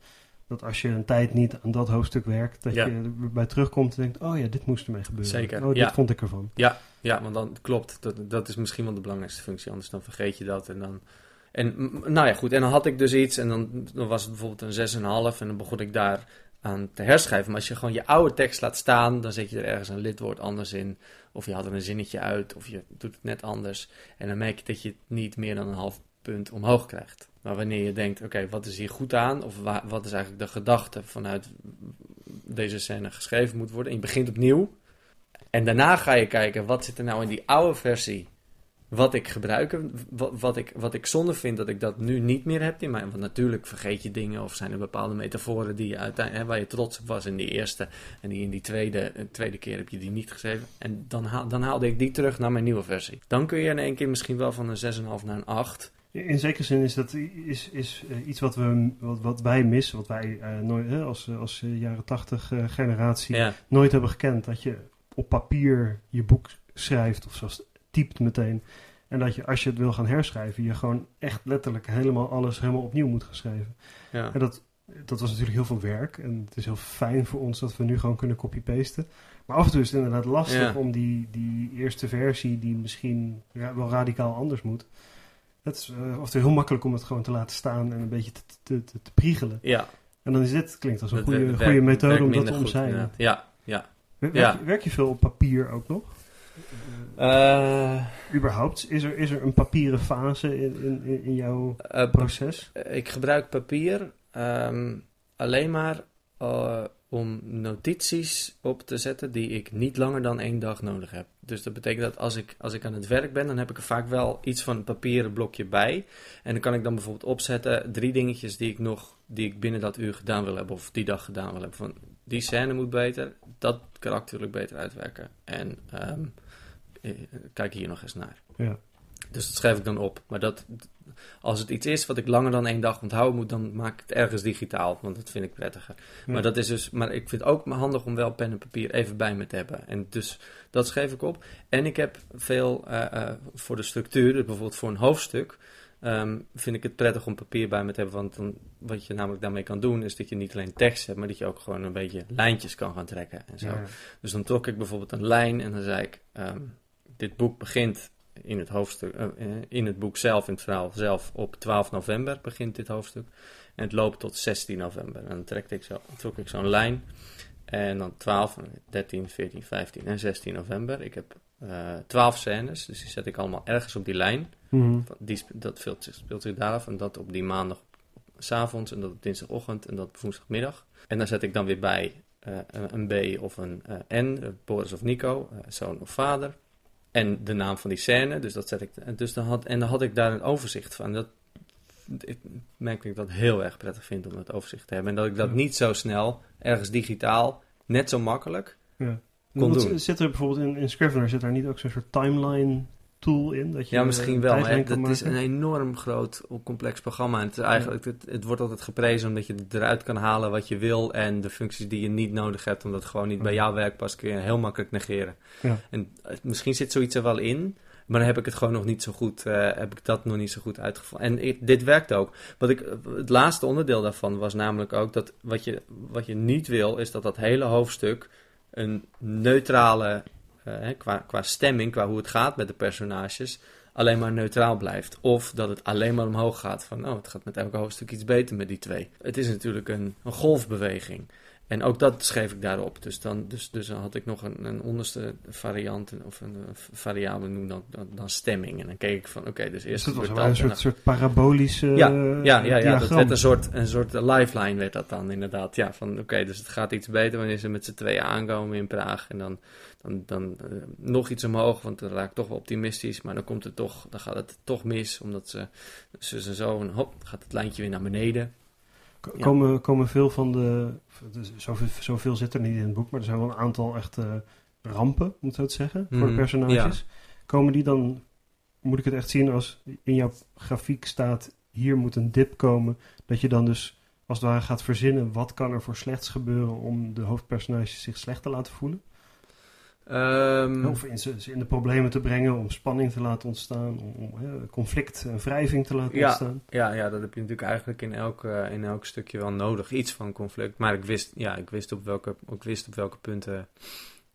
Dat als je een tijd niet aan dat hoofdstuk werkt, dat Ja. je erbij terugkomt en denkt, oh ja, dit moest ermee gebeuren. Zeker, Oh, dit ja. vond ik ervan. Ja, ja, want dan klopt. Dat, dat is misschien wel de belangrijkste functie. Anders dan vergeet je dat. En dan. En nou ja, goed. En dan had ik dus iets. En dan, dan was het bijvoorbeeld een 6,5. En dan begon ik daar aan te herschrijven. Maar als je gewoon je oude tekst laat staan. dan zet je er ergens een lidwoord anders in. Of je haalt er een zinnetje uit. Of je doet het net anders. En dan merk je dat je het niet meer dan een half punt omhoog krijgt. Maar wanneer je denkt: oké, wat is hier goed aan? Of wa- wat is eigenlijk de gedachte vanuit deze scène geschreven moet worden? En je begint opnieuw. En daarna ga je kijken, wat zit er nou in die oude versie wat ik gebruik, wat, ik, wat ik zonde vind dat ik dat nu niet meer heb in mij. Want natuurlijk vergeet je dingen of zijn er bepaalde metaforen die je uiteindelijk, hè, waar je trots op was in die eerste en die in die tweede, eh, tweede keer heb je die niet geschreven. En dan, haal, dan haalde ik die terug naar mijn nieuwe versie. Dan kun je in één keer misschien wel van een 6,5 naar een 8. In zekere zin is dat is, is, eh, iets wat, we, wat, wat wij missen, wat wij eh, nooit, hè, als, als eh, jaren tachtig generatie Ja, nooit hebben gekend. Dat je op papier je boek schrijft of zelfs typt meteen. En dat je als je het wil gaan herschrijven, je gewoon echt letterlijk helemaal alles helemaal opnieuw moet gaan schrijven. ja. En dat, dat was natuurlijk heel veel werk. En het is heel fijn voor ons dat we nu gewoon kunnen copy-pasten. Maar af en toe is het inderdaad lastig Ja. om die, die eerste versie, die misschien ra- wel radicaal anders moet. Het is eh, en toe heel makkelijk om het gewoon te laten staan en een beetje te, te, te, te priegelen. ja. En dan is dit, klinkt als een goede, goede methode om dat te omzeilen. Ja, ja. Werk, Ja. werk, werk je veel op papier ook nog? Eh, Überhaupt, is er, is er een papieren fase in, in, in- jouw eh, proces? Eh, Ik gebruik papier ehm, alleen maar eh, om notities op te zetten die ik niet langer dan één dag nodig heb. Dus dat betekent dat als ik, als ik aan het werk ben, dan heb ik er vaak wel iets van een papieren blokje bij. En dan kan ik dan bijvoorbeeld opzetten drie dingetjes die ik nog, die ik binnen dat uur gedaan wil hebben of die dag gedaan wil hebben. Van die scène moet beter, dat wil ik beter uitwerken. En ehm, eh, kijk hier nog eens naar. Ja. Dus dat schrijf ik dan op. Maar dat, als het iets is wat ik langer dan één dag onthouden moet, dan maak ik het ergens digitaal. Want dat vind ik prettiger. Ja. Maar, dat is dus, maar ik vind het ook handig om wel pen en papier even bij me te hebben. En dus dat schreef ik op. En ik heb veel eh, eh, voor de structuur, dus bijvoorbeeld voor een hoofdstuk. ehm, vind ik het prettig om papier bij me te hebben. Want dan, wat je namelijk daarmee kan doen, is dat je niet alleen tekst hebt, maar dat je ook gewoon een beetje lijntjes kan gaan trekken. En zo. Ja. Dus dan trok ik bijvoorbeeld een lijn en dan zei ik: ehm, Dit boek begint in het hoofdstuk, eh, eh, in het boek zelf, in het verhaal zelf, op 12 november begint dit hoofdstuk. En het loopt tot 16 november. En dan trek ik zo, trok ik zo'n lijn. En dan 12, 13, 14, 15 en 16 november. Ik heb uh, 12 scènes, dus die zet ik allemaal ergens op die lijn. Mhm. Die, sp- dat speelt, zich- speelt zich daar af. En dat op die maandag s avonds en dat op dinsdagochtend en dat op woensdagmiddag. En daar zet ik dan weer bij eh, een B of een eh, N, eh, Boris of Nico, eh, zoon of vader. En de naam van die scène, dus dat zet ik. Dus dan had, en dan had ik daar een overzicht van. Dat, ik merk dat ik dat heel erg prettig vind om dat overzicht te hebben. En dat ik dat Ja. niet zo snel, ergens digitaal, net zo makkelijk. Ja. Kon doen. Zit er bijvoorbeeld in, in Scrivener zit er niet ook zo'n soort timeline tool in? Dat je Ja, misschien wel. Maar het, is een enorm groot, complex programma. En het, is eigenlijk, het, het wordt altijd geprezen omdat je eruit kan halen wat je wil. En de functies die je niet nodig hebt, omdat het gewoon niet bij jouw werk past, kun je heel makkelijk negeren. Ja. En eh, misschien zit zoiets er wel in. Maar dan heb ik het gewoon nog niet zo goed, eh, heb ik dat nog niet zo goed uitgevonden. En ik- dit werkt ook. Wat ik, het laatste onderdeel daarvan was namelijk ook dat wat je, wat je niet wil, is dat dat hele hoofdstuk een neutrale, eh, qua, qua stemming, qua hoe het gaat met de personages, alleen maar neutraal blijft. Of dat het alleen maar omhoog gaat van, oh, het gaat met elk hoofdstuk iets beter met die twee. Het is natuurlijk een, een golfbeweging. En ook dat schreef ik daarop. Dus dan, dus, dus dan had ik nog een, een onderste variant, of een, eh, variabele noem dan, dan, dan stemming. En dan keek ik van, oké, dus Dus eerst dat was gebeurt wel een dat, en soort, soort parabolische Ja, ja, ja, ja, dat werd een soort, een soort lifeline werd dat dan inderdaad. Ja, van oké, dus het gaat iets beter wanneer ze met z'n tweeën aankomen in Praag. En dan, dan, dan eh, nog iets omhoog, want dan raak ik toch wel optimistisch. Maar dan komt het toch, dan gaat het toch mis, omdat ze zus en zo, en hop, gaat het lijntje weer naar beneden. Ja. Komen, komen veel van de... Zoveel, zoveel zit er niet in het boek, maar er zijn wel een aantal echte rampen, om het zo te zeggen, voor de Mhm, personages. Komen die dan... Moet ik het echt zien als in jouw grafiek staat... Hier moet een dip komen. Dat je dan dus als het ware gaat verzinnen... Wat kan er voor slechts gebeuren om de hoofdpersonages zich slecht te laten voelen? Ehm, Of in ze, in de problemen te brengen, om spanning te laten ontstaan, om, hè, conflict en wrijving te laten Ja. ontstaan. Ja, ja, dat heb je natuurlijk eigenlijk in elk, eh, in elk stukje wel nodig. Iets van conflict. Maar ik wist, ja, ik wist op welke, ik wist op welke punten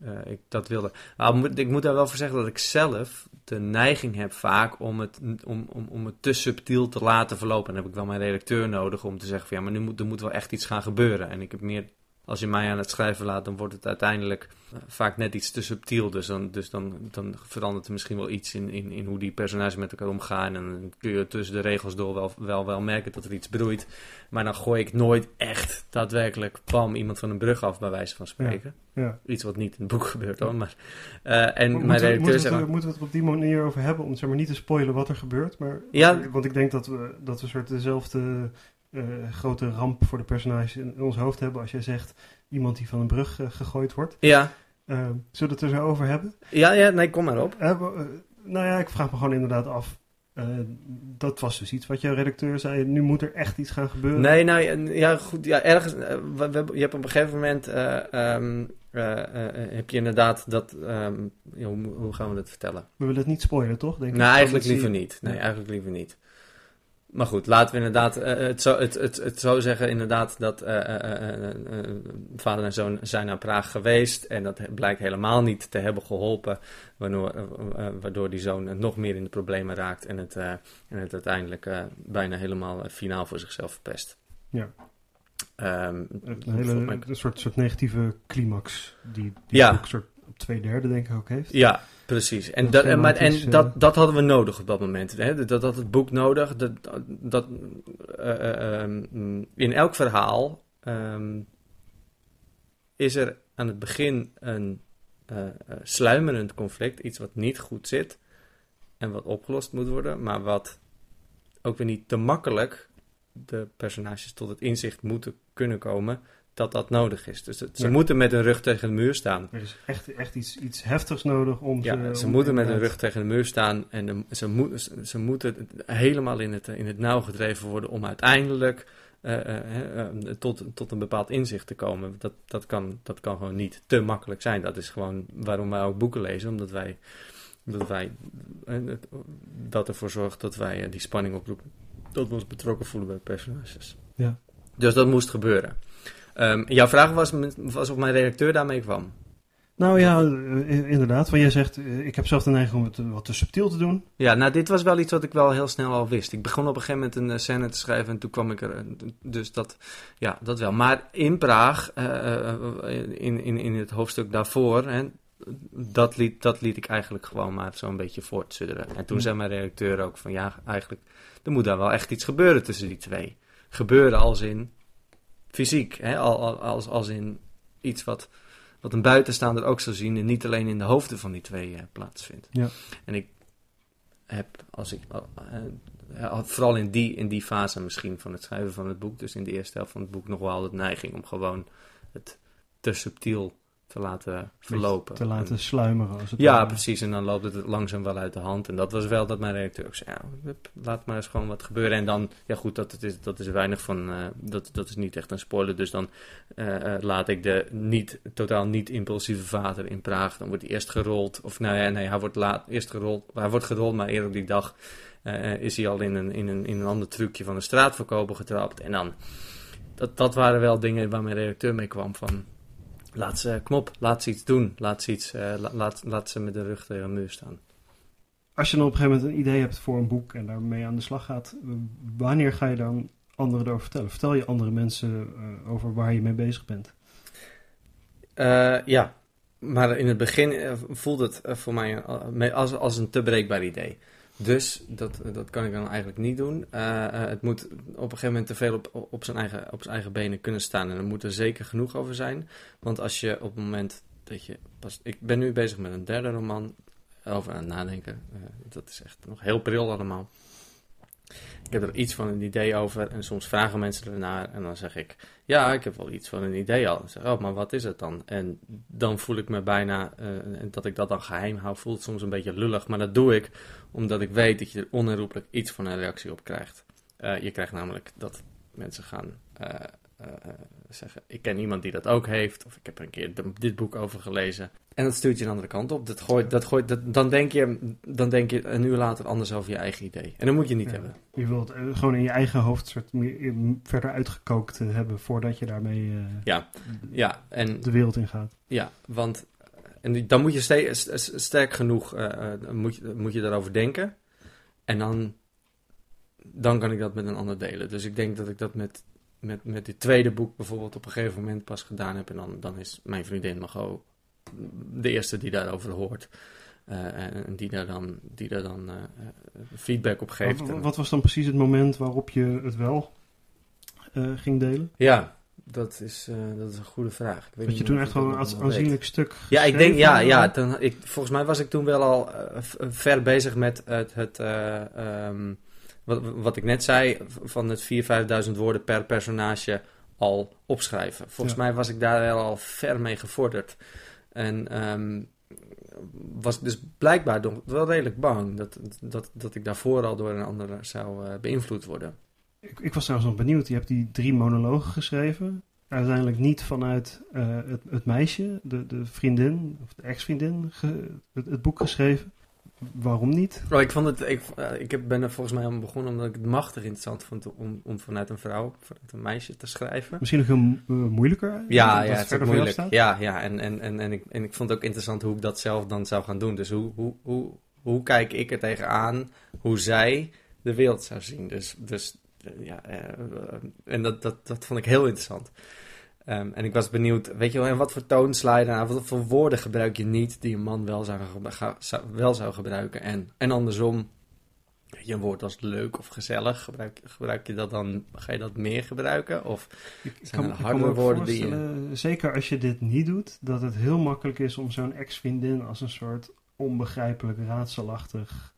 eh, ik dat wilde. Maar ik moet- ik moet daar wel voor zeggen dat ik zelf de neiging heb vaak om het, om, om, om het te subtiel te laten verlopen. En dan heb ik wel mijn redacteur nodig om te zeggen van ja, maar nu moet, er moet wel echt iets gaan gebeuren. En ik heb meer, als je mij aan het schrijven laat, dan wordt het uiteindelijk eh, vaak net iets te subtiel. Dus dan, dus dan, dan verandert er misschien wel iets in, in, in hoe die personages met elkaar omgaan. En dan kun je tussen de regels door wel, wel, wel merken dat er iets broeit. Maar dan gooi ik nooit echt daadwerkelijk, pam, iemand van een brug af, bij wijze van spreken. Ja. Iets wat niet in het boek gebeurt hoor. Maar, eh, en Mo- mijn moeten, we, redacteur moeten, we zegt... het, moeten we het op die manier over hebben, om zeg maar, niet te spoilen wat er gebeurt. Maar, Ja. Want ik denk dat we, dat we soort dezelfde eh, grote ramp voor de personages in, in ons hoofd hebben als jij zegt iemand die van een brug eh, gegooid wordt. Ja, Eh, zullen we het er zo over hebben? ja, ja, nee, kom maar op. Nou ja, ik vraag me gewoon inderdaad af. dat was dus iets wat jouw redacteur zei. Nu moet er echt iets gaan gebeuren. Nee, nou ja, goed. Ja, ergens. we, we- je hebt op een gegeven moment. eh, ehm, eh, eh, heb je inderdaad dat. ehm, ja, hoe, hoe gaan we dat vertellen? We willen het niet spoilen, toch? Denk ik. Nou, eigenlijk liever niet. Nee, eigenlijk liever niet. Maar goed, laten we inderdaad eh, het, zo, het, het, het zo zeggen inderdaad dat eh, eh, eh, eh, eh, vader en zoon zijn naar Praag geweest en dat blijkt helemaal niet te hebben geholpen, waardoor, eh, eh, waardoor die zoon nog meer in de problemen raakt en het, eh, en het uiteindelijk eh, bijna helemaal eh, finaal voor zichzelf verpest. Ja. Ehm, Een, hele, mij- een soort, soort negatieve climax die, die Ja. boek soort op twee derde denk ik ook heeft. Ja, precies. En, Dat dat, en, maar, thematisch, en dat, dat hadden we nodig op dat moment. Hè? Dat had het boek nodig. Dat, dat, eh, eh, ehm, in elk verhaal ehm, is er aan het begin een eh, sluimerend conflict. Iets wat niet goed zit en wat opgelost moet worden. Maar wat ook weer niet te makkelijk de personages tot het inzicht moeten kunnen komen dat dat nodig is. Dus het- ze Ja. moeten met hun rug tegen de muur staan. Er is echt, echt iets, iets heftigs nodig om Ja, ze... ze om moeten met hun rug tegen de muur staan en de- ze, moet, ze, ze moeten helemaal in het, in het nauw gedreven worden om uiteindelijk eh, eh, eh, tot, tot een bepaald inzicht te komen. Dat, dat, kan, dat kan gewoon niet te makkelijk zijn. Dat is gewoon waarom wij ook boeken lezen, omdat wij, omdat wij dat ervoor zorgt dat wij die spanning oproepen. Dat we ons betrokken voelen bij personages. Ja. Dus dat moest gebeuren. Ehm, jouw vraag was, was of mijn redacteur daarmee kwam. Nou ja, eh, inderdaad. Want jij zegt, eh, ik heb zelf de neiging om het eh, wat te subtiel te doen. Ja, nou, dit was wel iets wat ik wel heel snel al wist. Ik begon op een gegeven moment een uh, scène te schrijven en toen kwam ik er. eh, dus dat, ja, dat wel. Maar in Praag, eh, eh, in, in, in het hoofdstuk daarvoor, hè, dat, liet, dat liet ik eigenlijk gewoon maar zo'n beetje voortsudderen. En toen Ja. zei mijn redacteur ook van ja, eigenlijk, er moet daar wel echt iets gebeuren tussen die twee. Gebeuren als in fysiek, hè, al, al- als, als in iets wat, wat een buitenstaander ook zou zien en niet alleen in de hoofden van die twee eh, plaatsvindt. Ja. En ik heb, als ik, eh, vooral in die, in die fase misschien van het schrijven van het boek, dus in de eerste helft van het boek, nog wel de neiging om gewoon het te subtiel te laten verlopen. Te laten En- sluimeren. Als het ja, ware. precies. En dan loopt het langzaam wel uit de hand. En dat was wel dat mijn redacteur ook zei, ja, hup, laat maar eens gewoon wat gebeuren. En dan, ja goed, dat, is, dat is weinig van, eh, dat, dat is niet echt een spoiler. Dus dan eh, eh, laat ik de niet, totaal niet impulsieve vader in Praag. Dan wordt hij eerst gerold. Of nou ja, nee, hij wordt laat, eerst gerold. Hij wordt gerold, maar eerder op die dag is hij al in een, in, een, in een ander trucje van een straatverkoper getrapt. En dan, dat, dat waren wel dingen waar mijn redacteur mee kwam van... Laat ze, kom op, laat ze iets doen. Laat ze, iets, eh, la- laat, laat ze met de rug tegen een muur staan. Als je dan op een gegeven moment een idee hebt voor een boek en daarmee aan de slag gaat, wanneer ga je dan anderen erover vertellen? Vertel je andere mensen eh, over waar je mee bezig bent? Eh, ja, maar in het begin voelt het voor mij als, als een te breekbaar idee. Dus dat, dat kan ik dan eigenlijk niet doen. Eh, eh, het moet op een gegeven moment te veel op, op, zijn eigen, op zijn eigen benen kunnen staan. En er moet er zeker genoeg over zijn. Want als je op het moment dat je pas. Ik ben nu bezig met een derde roman. Over aan het nadenken. Eh, dat is echt nog heel pril allemaal. Ik heb er iets van een idee over. En soms vragen mensen ernaar. En dan zeg ik. Ja, ik heb wel iets van een idee al. En zeg, oh, maar wat is het dan? En dan voel ik me bijna, en dat ik dat dan geheim hou, voelt soms een beetje lullig. Maar dat doe ik omdat ik weet dat je er onherroepelijk iets van een reactie op krijgt. Eh, je krijgt namelijk dat mensen gaan eh, zeggen, ik ken iemand die dat ook heeft. Of ik heb er een keer dit boek over gelezen. En dat stuurt je een andere kant op. Dat gooit, dat gooit, dat, dan, denk je, dan denk je een uur later anders over je eigen idee. En dat moet je niet Ja. hebben. Je wilt eh, gewoon in je eigen hoofd soort meer, eh, verder uitgekookt eh, hebben voordat je daarmee eh, Ja, ja en de wereld in gaat. Ja, want en dan moet je ste- st- st- sterk genoeg eh, eh, moet je, moet je daarover denken. En dan, dan kan ik dat met een ander delen. Dus ik denk dat ik dat met, met, met dit tweede boek bijvoorbeeld op een gegeven moment pas gedaan heb. En dan, dan is mijn vriendin Margot de eerste die daarover hoort. Eh, en die daar dan, die daar dan eh, feedback op geeft. Wat, was dan precies het moment waarop je het wel eh, ging delen? ja, dat is, dat is een goede vraag. Ik weet Dat je toen echt wel een weet. aanzienlijk stuk Ja, ik denk, ja, ja dan, ik, volgens mij was ik toen wel al ver bezig met het, het eh, ehm, wat, wat ik net zei, van het 4.000, 5.000 woorden per personage al opschrijven. Volgens Ja. mij was ik daar wel al ver mee gevorderd. En ehm, was dus blijkbaar wel redelijk bang dat, dat, dat ik daarvoor al door een ander zou eh, beïnvloed worden. Ik, ik was trouwens nog benieuwd. Je hebt die drie monologen geschreven. Uiteindelijk niet vanuit eh, het, het meisje, de, de vriendin of de ex-vriendin, het boek geschreven. Waarom niet? Oh, ik, vond het, ik, eh, ik ben er volgens mij aan begonnen omdat ik het machtig interessant vond om, om vanuit een vrouw, vanuit een meisje te schrijven. Misschien nog heel eh, moeilijker? Ja, dat ja, het is moeilijk. staat? Ja, ja en, en, en, en, ik, en ik vond het ook interessant hoe ik dat zelf dan zou gaan doen. Dus hoe, hoe, hoe, hoe kijk ik er tegenaan hoe zij de wereld zou zien. Dus, dus eh, ja, eh, eh, en dat, dat, dat vond ik heel interessant. Ehm, en ik was benieuwd, weet je wel, en wat voor toon sla je daarna? Wat voor woorden gebruik je niet die een man wel zou, ga- zou- wel zou gebruiken? En, en andersom, weet je, een woord als leuk of gezellig, gebruik, gebruik je dat dan, ga je dat meer gebruiken? Of Ik Zijn kan, er harde woorden die je- voorstellen, zeker als je dit niet doet, dat het heel makkelijk is om zo'n ex-vriendin als een soort onbegrijpelijk, raadselachtig,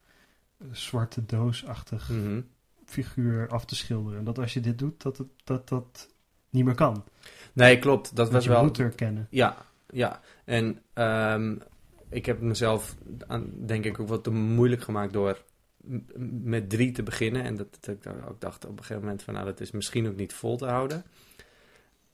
eh, zwarte doosachtig Mhm. figuur af te schilderen. En dat als je dit doet, dat het, dat, dat niet meer kan. Nee, klopt. Dat was je wel. moet herkennen. Ja, ja. En ehm, ik heb mezelf, denk ik, ook wat te moeilijk gemaakt door met drie te beginnen. En dat, dat ik ook dacht op een gegeven moment van, nou, dat is misschien ook niet vol te houden.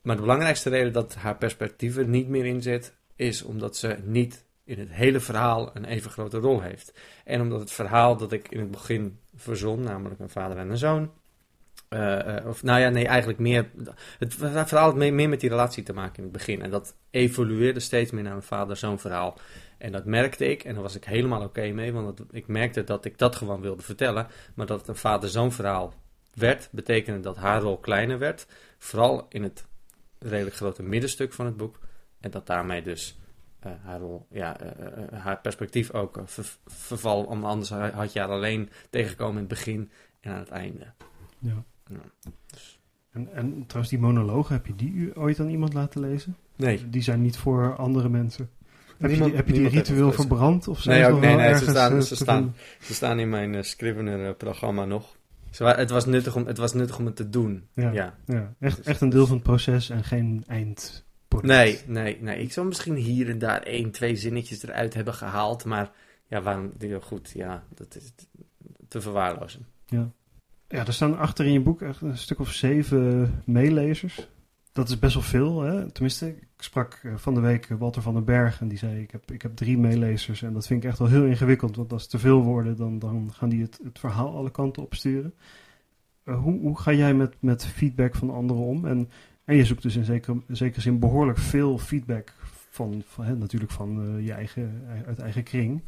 Maar de belangrijkste reden dat haar perspectief er niet meer in zit, is omdat ze niet in het hele verhaal een even grote rol heeft. En omdat het verhaal dat ik in het begin verzon, namelijk een vader en een zoon, Eh, eh, of nou ja, nee, eigenlijk meer. Het verhaal had meer, met die relatie te maken in het begin. En dat evolueerde steeds meer naar een vader-zoon verhaal. En dat merkte ik en daar was ik helemaal oké mee. Want ik merkte dat ik dat gewoon wilde vertellen. Maar dat het een vader-zoon verhaal werd, betekende dat haar rol kleiner werd. Vooral in het redelijk grote middenstuk van het boek. En dat daarmee dus eh, haar rol, ja, haar perspectief ook ver- verval. Want anders had je haar alleen tegengekomen in het begin en aan het einde. Ja. Ja. En, en trouwens, die monologen, heb je die ooit aan iemand laten lezen? Nee, Die zijn niet voor andere mensen. Heb je Niemand- heb je die ritueel verbrand? Of Nee, ook- nee, nee, ze staan- eh, ze staan. Ze staan in mijn eh, Scrivener-programma nog. Ze het, was nuttig om, het was nuttig om het te doen. Ja. Ja. Ja, echt, Dus- echt een deel van het proces en geen eindproduct. Nee, nee, nee. Ik zou misschien hier en daar één, twee zinnetjes eruit hebben gehaald. Maar ja, waarom? Goed, ja, dat is te verwaarlozen. Ja, er staan achter in je boek echt een stuk of zeven meelezers. Dat is best wel veel, hè? Tenminste, ik sprak eh, van de week Walter van den Berg en die zei: ik heb, ik heb drie meelezers. En dat vind ik echt wel heel ingewikkeld, want als te veel worden, dan, dan gaan die het, het verhaal alle kanten opsturen. Eh, hoe, hoe ga jij met, met feedback van anderen om? En, en je zoekt dus in zekere, zekere zin behoorlijk veel feedback van, van natuurlijk van eh, je eigen, uit eigen kring.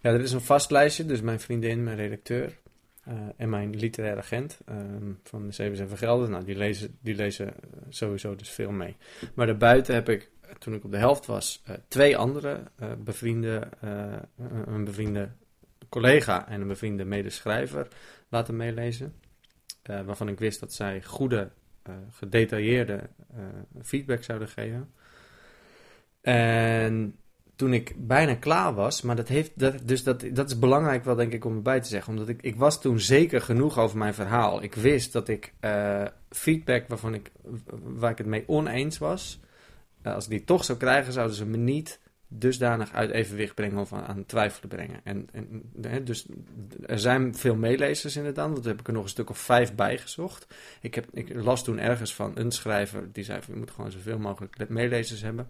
Ja, er is een vast lijstje. Dus mijn vriendin, mijn redacteur eh, en mijn literair agent ehm, van de Zeven en Vergelden. Nou, die lezen, die lezen eh, sowieso dus veel mee. Maar daarbuiten heb ik, eh, toen ik op de helft was, twee andere bevriende, een bevriende collega en een bevriende medeschrijver laten meelezen. Waarvan ik wist dat zij goede, gedetailleerde feedback zouden geven. En toen ik bijna klaar was, maar dat heeft, dat, dus dat, dat is belangrijk wel denk ik om erbij te zeggen, omdat ik, ik was toen zeker genoeg over mijn verhaal. Ik wist dat ik eh, feedback waarvan ik, waar ik het mee oneens was, eh, als ik die toch zou krijgen, zouden ze me niet dusdanig uit evenwicht brengen of aan, aan twijfelen brengen. En, en, hè, dus er zijn veel meelezers inderdaad, daar heb ik er nog een stuk of vijf bij gezocht. Ik, heb, ik las toen ergens van een schrijver die zei van je moet gewoon zoveel mogelijk meelezers hebben.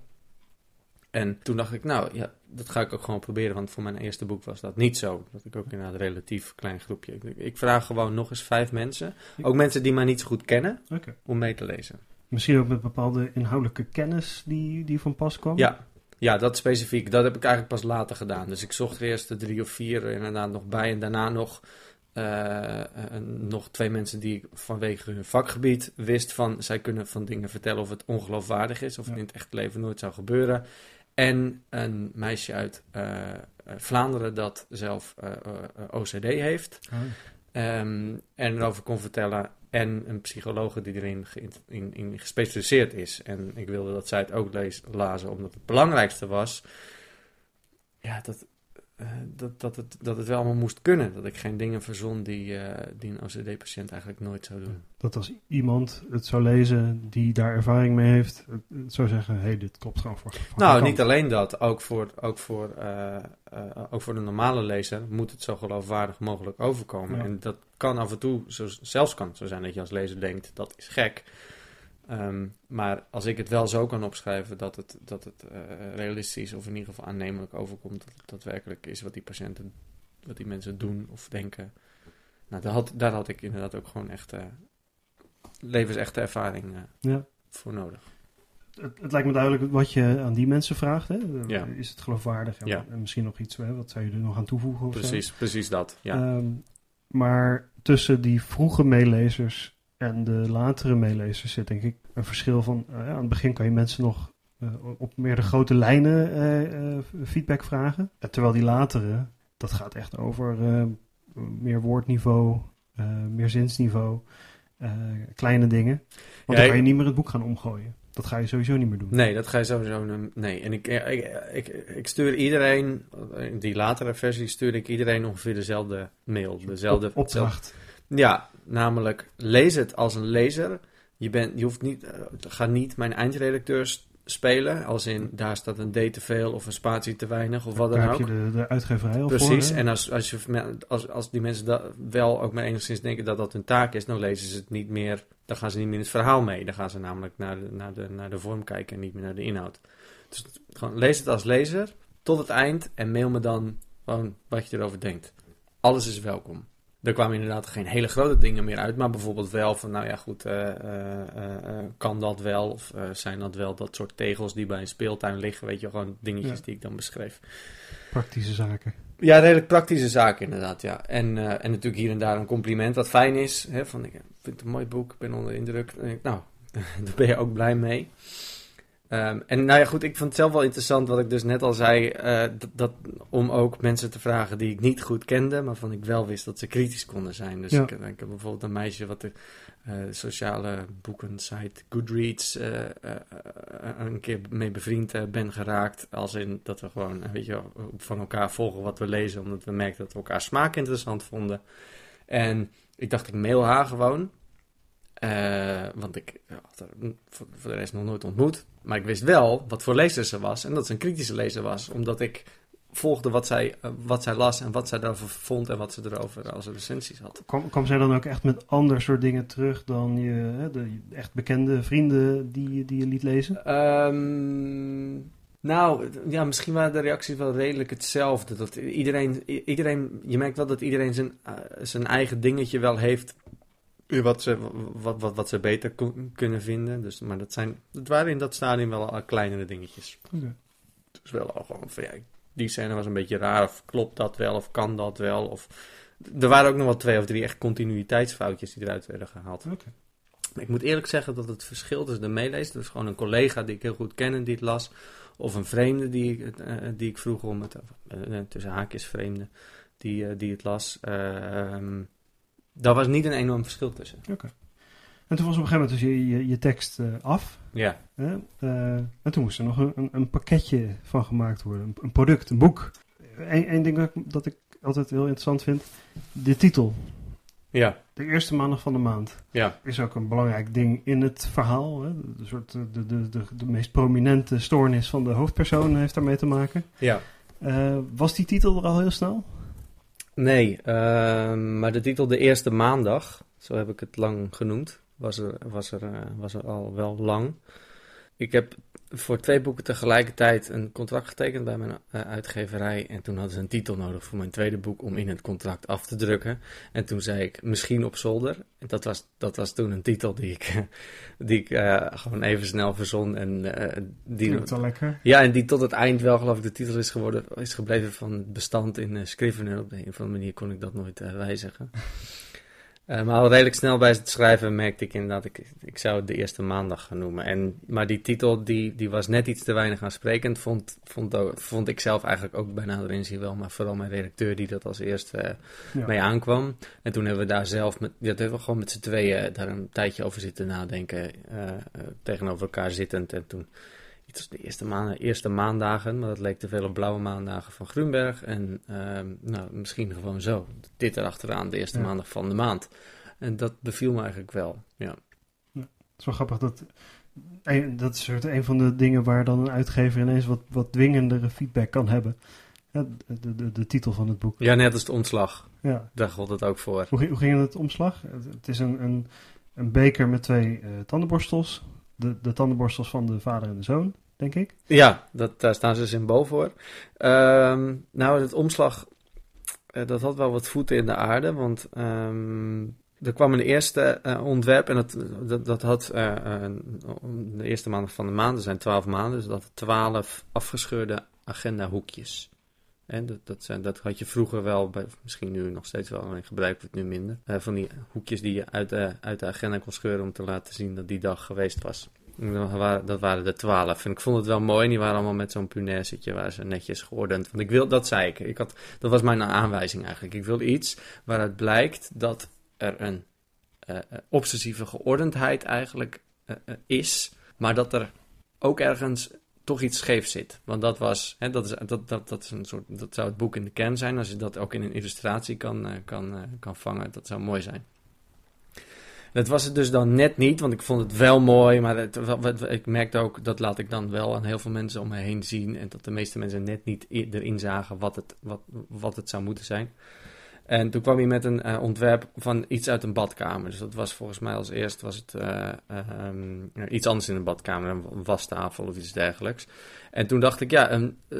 En toen dacht ik, nou ja, dat ga ik ook gewoon proberen, want voor mijn eerste boek was dat niet zo. Dat ik ook inderdaad een relatief klein groepje. Ik, ik vraag gewoon nog eens vijf mensen, ook mensen die mij niet zo goed kennen, om mee te lezen. Misschien ook met bepaalde inhoudelijke kennis die, die van pas kwam? Ja, ja, dat specifiek. Dat heb ik eigenlijk pas later gedaan. Dus ik zocht er eerst de drie of vier inderdaad nog bij. En daarna nog, eh, nog twee mensen die ik vanwege hun vakgebied wist van... zij kunnen van dingen vertellen of het ongeloofwaardig is... of het in het echte leven nooit zou gebeuren. En een meisje uit eh, eh, Vlaanderen dat zelf eh, OCD heeft... Ah, Ehm, en erover kon vertellen. En een psychologe die erin in, in gespecialiseerd is. En ik wilde dat zij het ook lees, lazen, omdat het belangrijkste was. Ja, dat, dat, dat, het, dat het wel allemaal moest kunnen. Dat ik geen dingen verzon die, eh, die een OCD-patiënt eigenlijk nooit zou doen. Dat als iemand het zou lezen die daar ervaring mee heeft, het, het zou zeggen, hé, hey, dit klopt gewoon voor. Nou, niet alleen dat. Ook voor, ook, voor, eh, eh, ook voor de normale lezer moet het zo geloofwaardig mogelijk overkomen. Ja. En dat kan af en toe, zo, zelfs kan het zo zijn dat je als lezer denkt, dat is gek. Ehm, maar als ik het wel zo kan opschrijven dat het, dat het eh, realistisch of in ieder geval aannemelijk overkomt, dat het daadwerkelijk is wat die patiënten, wat die mensen doen of denken. Nou, daar had, daar had ik inderdaad ook gewoon echt eh, levensechte ervaring eh, Ja. voor nodig. Het, het lijkt me duidelijk wat je aan die mensen vraagt. Hè? Ja. Is het geloofwaardig? En, Ja. en misschien nog iets, hè? wat zou je er nog aan toevoegen? Of zo? Precies, precies dat. Ja. Ehm, maar tussen die vroege meelezers en de latere meelezers zit denk ik een verschil van... eh, ja, aan het begin kan je mensen nog eh, op meer de grote lijnen eh, feedback vragen. En terwijl die latere, dat gaat echt over meer woordniveau, meer zinsniveau, kleine dingen. Want Ja, dan kan ik- je niet meer het boek gaan omgooien. Dat ga je sowieso niet meer doen. Nee, dat ga je sowieso. Nee, en ik, ik, ik, ik stuur iedereen, in die latere versie stuur ik iedereen ongeveer dezelfde mail. Dezelfde Op- opdracht. Ja, namelijk lees het als een lezer. Je, bent, je hoeft niet, eh, ga niet mijn eindredacteur spelen, als in daar staat een D te veel of een spatie te weinig of wat dan ook. heb je de, de uitgeverij al. Precies, en als, als, je, als, als die mensen dat wel ook maar enigszins denken dat dat hun taak is, dan lezen ze het niet meer, dan gaan ze niet meer in het verhaal mee. Dan gaan ze namelijk naar de, naar de, naar de vorm kijken en niet meer naar de inhoud. Dus gewoon lees het als lezer tot het eind en mail me dan gewoon wat je erover denkt. Alles is welkom. Er kwamen inderdaad geen hele grote dingen meer uit, maar bijvoorbeeld wel van, nou ja, goed, eh, eh, eh, kan dat wel? Of zijn dat wel dat soort tegels die bij een speeltuin liggen? Weet je, gewoon dingetjes Ja. die ik dan beschreef. Praktische zaken. Ja, redelijk praktische zaken inderdaad, ja. En, en natuurlijk hier en daar een compliment wat fijn is. Hè, van, ik vind het een mooi boek, ik ben onder de indruk. Nou, (laughs) daar ben je ook blij mee. Ehm, en nou ja, goed, ik vond het zelf wel interessant wat ik dus net al zei. eh, dat, om ook mensen te vragen die ik niet goed kende, maar van ik wel wist dat ze kritisch konden zijn. Dus Ja. ik, ik heb bijvoorbeeld een meisje wat de eh, sociale boekensite Goodreads eh, eh, eh, een keer mee bevriend eh, ben geraakt. Als in dat we gewoon, eh, weet je, van elkaar volgen wat we lezen, omdat we merkten dat we elkaar smaak interessant vonden. En ik dacht, ik mail haar gewoon. Eh, want ik had haar voor de rest nog nooit ontmoet. Maar ik wist wel wat voor lezer ze was. En dat ze een kritische lezer was. Omdat ik volgde wat zij, eh, wat zij las en wat zij daarover vond. En wat ze erover als recensies had. Kwam, kwam zij dan ook echt met ander soort dingen terug dan je hè, de echt bekende vrienden die, je- die je liet lezen? Ehm, nou, ja, misschien waren de reacties wel redelijk hetzelfde. Dat iedereen, iedereen, je merkt wel dat iedereen zijn, eh, zijn eigen dingetje wel heeft. Wat ze, wat, wat, wat ze beter kon- kunnen vinden. Dus, maar dat, zijn, dat waren in dat stadium wel al kleinere dingetjes. Dus wel al gewoon van ja, die scène was een beetje raar. Of klopt dat wel? Of kan dat wel? Of, er waren ook nog wel twee of drie echt continuïteitsfoutjes die eruit werden gehaald. Ik moet eerlijk zeggen dat het verschil tussen de meelezer, dus gewoon een collega die ik heel goed ken en die het las, of een vreemde die ik, eh, die ik vroeg om het, eh, tussen haakjes vreemde, die, eh, die het las, eh, ehm, daar was niet een enorm verschil tussen. En toen was op een gegeven moment dus je, je, je tekst eh, af. Ja? Eh, en toen moest er nog een, een, pakketje van gemaakt worden. Een, een product, een boek. Eén ding dat ik, dat ik altijd heel interessant vind. De titel. ja, De eerste maandag van de maand. ja. Is ook een belangrijk ding in het verhaal. Hè? De, soort, de, de, de, de meest prominente stoornis van de hoofdpersoon heeft daarmee te maken. ja. Eh, was die titel er al heel snel? Nee, ehm, maar de titel De Eerste Maandag, zo heb ik het lang genoemd, was er, was er, eh, was er al wel lang. Ik heb voor twee boeken tegelijkertijd een contract getekend bij mijn eh, uitgeverij. En toen hadden ze een titel nodig voor mijn tweede boek om in het contract af te drukken. En toen zei ik misschien op zolder. En dat was, dat was toen een titel die ik, (laughs) die ik eh, gewoon even snel verzon. En, eh, die, Klinkt wel lekker. ja, en die tot het eind wel, geloof ik, de titel is geworden, is gebleven van het bestand in uh, Scrivener. Op de een of andere manier kon ik dat nooit uh, wijzigen. Uh, maar al redelijk snel bij het schrijven merkte ik inderdaad, ik, ik zou het de eerste maandag gaan noemen. En, maar die titel, die, die was net iets te weinig aansprekend, vond, vond, vond ik zelf eigenlijk ook bij nader inzien wel. Maar vooral mijn redacteur die dat als eerste uh, ja. mee aankwam. En toen hebben we daar zelf, met, ja, hebben we gewoon met z'n tweeën daar een tijdje over zitten nadenken, uh, tegenover elkaar zittend. En toen het was de eerste, maanden, eerste maandagen, maar dat leek te veel op blauwe maandagen van Grunberg. En uh, nou, misschien gewoon zo. Dit erachteraan, de eerste ja. maandag van de maand. En dat beviel me eigenlijk wel, ja. ja het is wel grappig dat... Een, dat is soort een van de dingen waar dan een uitgever ineens wat, wat dwingendere feedback kan hebben. Ja, de, de, de, titel van het boek. Ja, net als de omslag. Ja. Daar gold het ook voor. Hoe, hoe ging het omslag? Het is een, een, een beker met twee uh, tandenborstels. De, de tandenborstels van de vader en de zoon denk ik. Ja, dat, daar staan ze symbool voor. Um, nou, het omslag, uh, dat had wel wat voeten in de aarde, want um, er kwam een eerste uh, ontwerp en dat, dat, dat had uh, de eerste maand van de maand, er zijn twaalf maanden, dus dat twaalf afgescheurde agendahoekjes. En dat, dat, zijn, dat had je vroeger wel, bij, misschien nu nog steeds wel, alleen gebruiken we het nu minder. van die hoekjes die je uit uit de agenda kon scheuren om te laten zien dat die dag geweest was. Dat waren, de twaalf. En ik vond het wel mooi. En die waren allemaal met zo'n punaisetje waar ze netjes geordend. Want ik wil, dat zei ik. ik had, dat was mijn aanwijzing eigenlijk. Ik wil iets waaruit blijkt dat er een uh, obsessieve geordendheid eigenlijk uh, is. Maar dat er ook ergens toch iets scheef zit. Want dat was, hè, dat, is, dat, dat, dat, is een soort, dat zou het boek in de kern zijn. Als je dat ook in een illustratie kan, kan, kan vangen, dat zou mooi zijn. Dat was het dus dan net niet, want ik vond het wel mooi, maar ik merkte ook, dat laat ik dan wel aan heel veel mensen om me heen zien. En dat de meeste mensen net niet erin zagen wat het, wat, wat het zou moeten zijn. En toen kwam hij met een eh, ontwerp van iets uit een badkamer. Dus dat was volgens mij als eerst was het eh, ehm, iets anders in een badkamer, een wastafel of iets dergelijks. En toen dacht ik, ja, een, eh,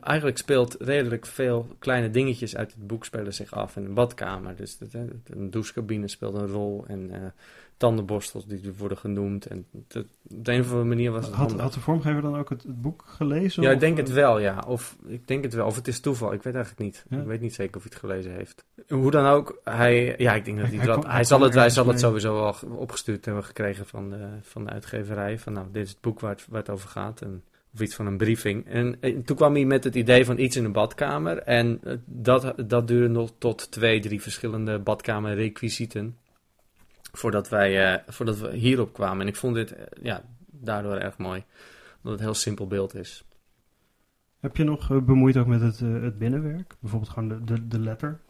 eigenlijk speelt redelijk veel kleine dingetjes uit het boek spelen zich af in een badkamer. Dus dat, een douchecabine speelt een rol en tandenborstels die worden genoemd. En op de een of andere manier was het had, had de vormgever dan ook het, het boek gelezen? Ja, ik denk het wel, ja. Of ik denk het wel. Of het is toeval. Ik weet eigenlijk niet. Ik weet niet zeker of hij het gelezen heeft. Hoe dan ook, hij... Ja, ik denk dat hij, hij, dat, hij, zal, het, hij zal het sowieso wel opgestuurd hebben gekregen van de, van de uitgeverij. Van nou, dit is het boek waar het, waar het over gaat. En, of iets van een briefing. En, en, toen kwam hij met het idee van iets in een badkamer. En eh, dat, dat duurde nog tot twee, drie verschillende badkamerrequisieten voordat, wij, uh, voordat we hierop kwamen. En ik vond dit uh, ja, daardoor erg mooi, omdat het een heel simpel beeld is. Heb je nog uh, bemoeid ook met het, het binnenwerk? Bijvoorbeeld gewoon de, de, de letter?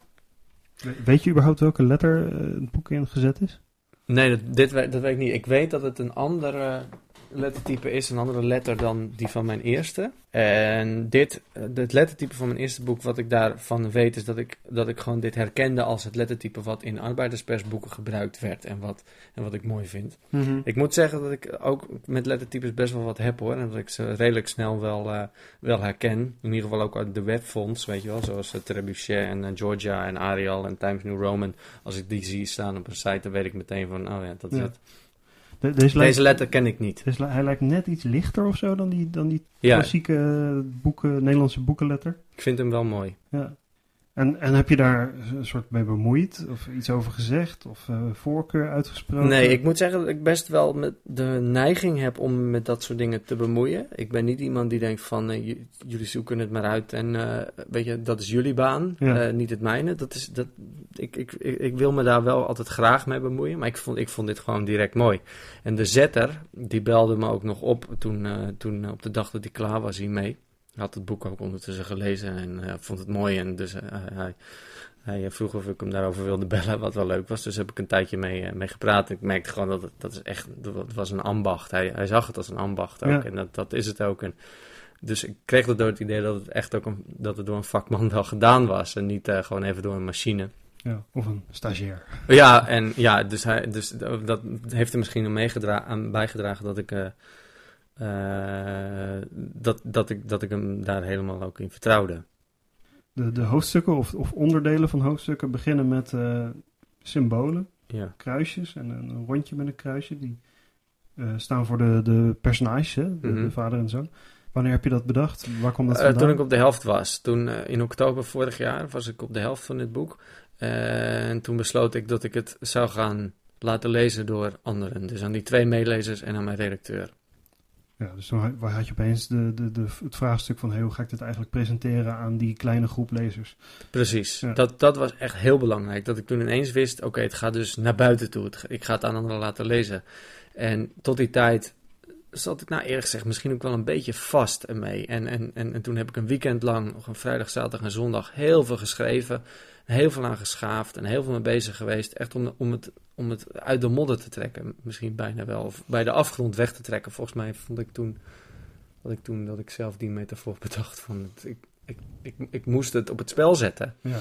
Weet je überhaupt welke letter het boek ingezet is? Nee, dat, dit, dat weet ik niet. Ik weet dat het een andere lettertype is een andere letter dan die van mijn eerste. En dit, het lettertype van mijn eerste boek, wat ik daarvan weet, is dat ik, dat ik gewoon dit herkende als het lettertype wat in arbeiderspersboeken gebruikt werd en wat, en wat ik mooi vind. Mhm. Ik moet zeggen dat ik ook met lettertypes best wel wat heb hoor. En dat ik ze redelijk snel wel, uh, wel herken. In ieder geval ook uit de webfonts, weet je wel. Zoals uh, Trebuchet en uh, Georgia en Arial en Times New Roman. Als ik die zie staan op een site, dan weet ik meteen van, oh ja, dat is het deze, deze, letter ken ik niet. Deze, hij lijkt net iets lichter of zo dan die, dan die klassieke boeken, Nederlandse boekenletter. Ik vind hem wel mooi. Ja. En, en heb je daar een soort mee bemoeid? Of iets over gezegd? Of uh, voorkeur uitgesproken? Nee, ik moet zeggen dat ik best wel met de neiging heb om met dat soort dingen te bemoeien. Ik ben niet iemand die denkt van, uh, jullie zoeken het maar uit en uh, weet je, dat is jullie baan, ja. niet het mijne. Dat is, dat, ik, ik, ik, ik, wil me daar wel altijd graag mee bemoeien, maar ik vond, ik vond dit gewoon direct mooi. En de zetter, die belde me ook nog op toen, toen op de dag dat hij klaar was hiermee had het boek ook ondertussen gelezen en uh, vond het mooi. En dus uh, hij, hij vroeg of ik hem daarover wilde (laughs) bellen, wat wel leuk was. Dus heb ik een tijdje mee, uh, mee gepraat. Ik merkte gewoon dat het, dat is echt, dat was een ambacht. Hij, hij zag het als een ambacht ook. Ja. En dat, dat is het ook. En dus ik kreeg door het idee dat het echt ook een, dat het door een vakman wel gedaan was. En niet gewoon even door een machine. Ja, of een stagiair. Ja, en ja, dus, hij, dus dat heeft er misschien aan bijgedragen dat ik dat, dat, ik, dat ik hem daar helemaal ook in vertrouwde. De, de hoofdstukken of, of onderdelen van hoofdstukken beginnen met uh, symbolen, ja. kruisjes en een rondje met een kruisje. Die uh, staan voor de, de personages, hè? De, Mhm. de vader en zoon. Wanneer heb je dat bedacht? Waar kwam dat vandaan? toen ik op de helft was. Toen in oktober vorig jaar was ik op de helft van dit boek. en toen besloot ik dat ik het zou gaan laten lezen door anderen. Dus aan die twee meelezers en aan mijn redacteur. Ja, dus toen had je opeens de, de, de, het vraagstuk van hey, hoe ga ik dit eigenlijk presenteren aan die kleine groep lezers? Precies, ja. dat, dat was echt heel belangrijk. Dat ik toen ineens wist, oké, okay, het gaat dus naar buiten toe. Het, ik ga het aan anderen laten lezen. En tot die tijd zat ik nou eerlijk gezegd misschien ook wel een beetje vast ermee. En, en, en, en toen heb ik een weekend lang, nog een vrijdag, zaterdag en zondag, heel veel geschreven. Heel veel aan geschaafd en heel veel mee bezig geweest. Echt om, om, het, om het uit de modder te trekken, misschien bijna wel. Of bij de afgrond weg te trekken. Volgens mij vond ik toen dat ik, toen, dat ik zelf die metafoor (laughs) bedacht. Van het, ik, ik, ik, ik moest het op het spel zetten. Ja.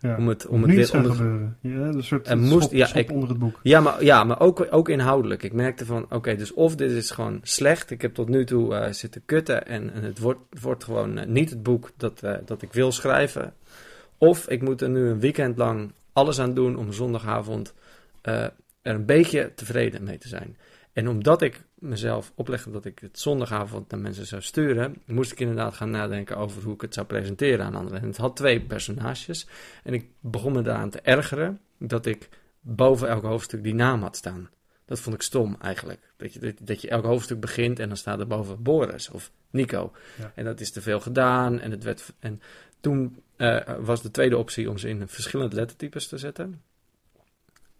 Ja. Om het, om het weer gebeuren. Ja, een soort er moest, schop, ja, schop ik, onder het boek. Ja, maar, ja, maar ook, ook inhoudelijk. Ik merkte van, oké, okay, dus of dit is gewoon slecht. Ik heb tot nu toe uh, zitten kutten en, en het wordt, wordt gewoon uh, niet het boek dat, uh, dat ik wil schrijven. Of ik moet er nu een weekend lang alles aan doen om zondagavond er een beetje tevreden mee te zijn. En omdat ik mezelf oplegde dat ik het zondagavond naar mensen zou sturen, moest ik inderdaad gaan nadenken over hoe ik het zou presenteren aan anderen. En het had twee personages. En ik begon me daaraan te ergeren dat ik boven elk hoofdstuk die naam had staan. Dat vond ik stom eigenlijk. Dat je, dat, dat je elk hoofdstuk begint en dan staat er boven Boris of Nico. Ja. En dat is te veel gedaan. En, het werd, en toen uh, was de tweede optie om ze in verschillende lettertypes te zetten.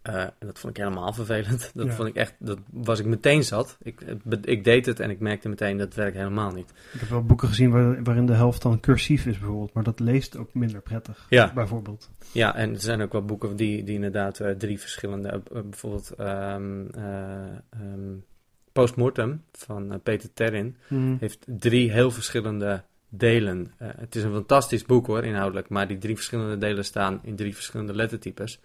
Uh, en dat vond ik helemaal vervelend. (laughs) Dat Ja. vond ik echt, dat was ik meteen zat. Ik, ik deed het en ik merkte meteen dat werkt helemaal niet. Ik heb wel boeken gezien waar, waarin de helft dan cursief is bijvoorbeeld, maar dat leest ook minder prettig. Ja. Bijvoorbeeld. Ja, en er zijn ook wel boeken die, die inderdaad uh, drie verschillende, uh, bijvoorbeeld um, um, Postmortem van Peter Terrin, Mm. heeft drie heel verschillende delen. Eh, het is een fantastisch boek hoor, inhoudelijk. Maar die drie verschillende delen staan in drie verschillende lettertypes.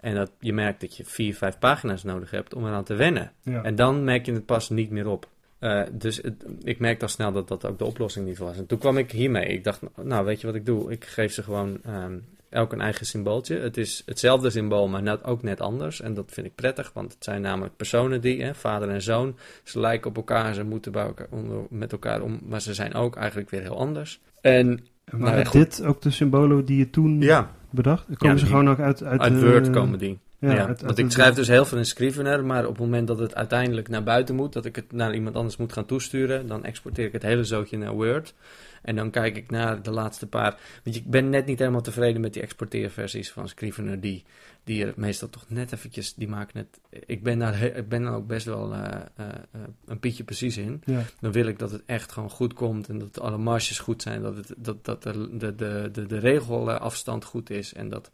En dat, je merkt dat je vier, vijf pagina's nodig hebt om eraan te wennen. Ja. En dan merk je het pas niet meer op. Eh, dus het- ik merkte al snel dat dat ook de oplossing niet was. En toen kwam ik hiermee. Ik dacht, nou weet je wat ik doe? Ik geef ze gewoon ehm, elk een eigen symbooltje. Het is hetzelfde symbool, maar net, ook net anders. En dat vind ik prettig, want het zijn namelijk personen die, hè, vader en zoon, ze lijken op elkaar, ze moeten bij elkaar, onder, met elkaar om, maar ze zijn ook eigenlijk weer heel anders. En En Nou, waren dit ook de symbolen die je toen ja, bedacht? Komen Ja, ze die- gewoon ook uit... Uit, uit eh, Word komen die. Ja, want ik schrijf dus heel veel in Scrivener, maar op het moment dat het uiteindelijk naar buiten moet, dat ik het naar iemand anders moet gaan toesturen, dan exporteer ik het hele zootje naar Word. En dan kijk ik naar de laatste paar. Want ik ben net niet helemaal tevreden met die exporteerversies van Scrivener, die, die er meestal toch net eventjes, die maken het... Ik ben daar, ik ben daar ook best wel eh, eh, eh, een pietje precies in. Ja. Dan wil ik dat het echt gewoon goed komt en dat alle marges goed zijn, dat, het, dat, dat de, de, de, de, regelafstand goed is en dat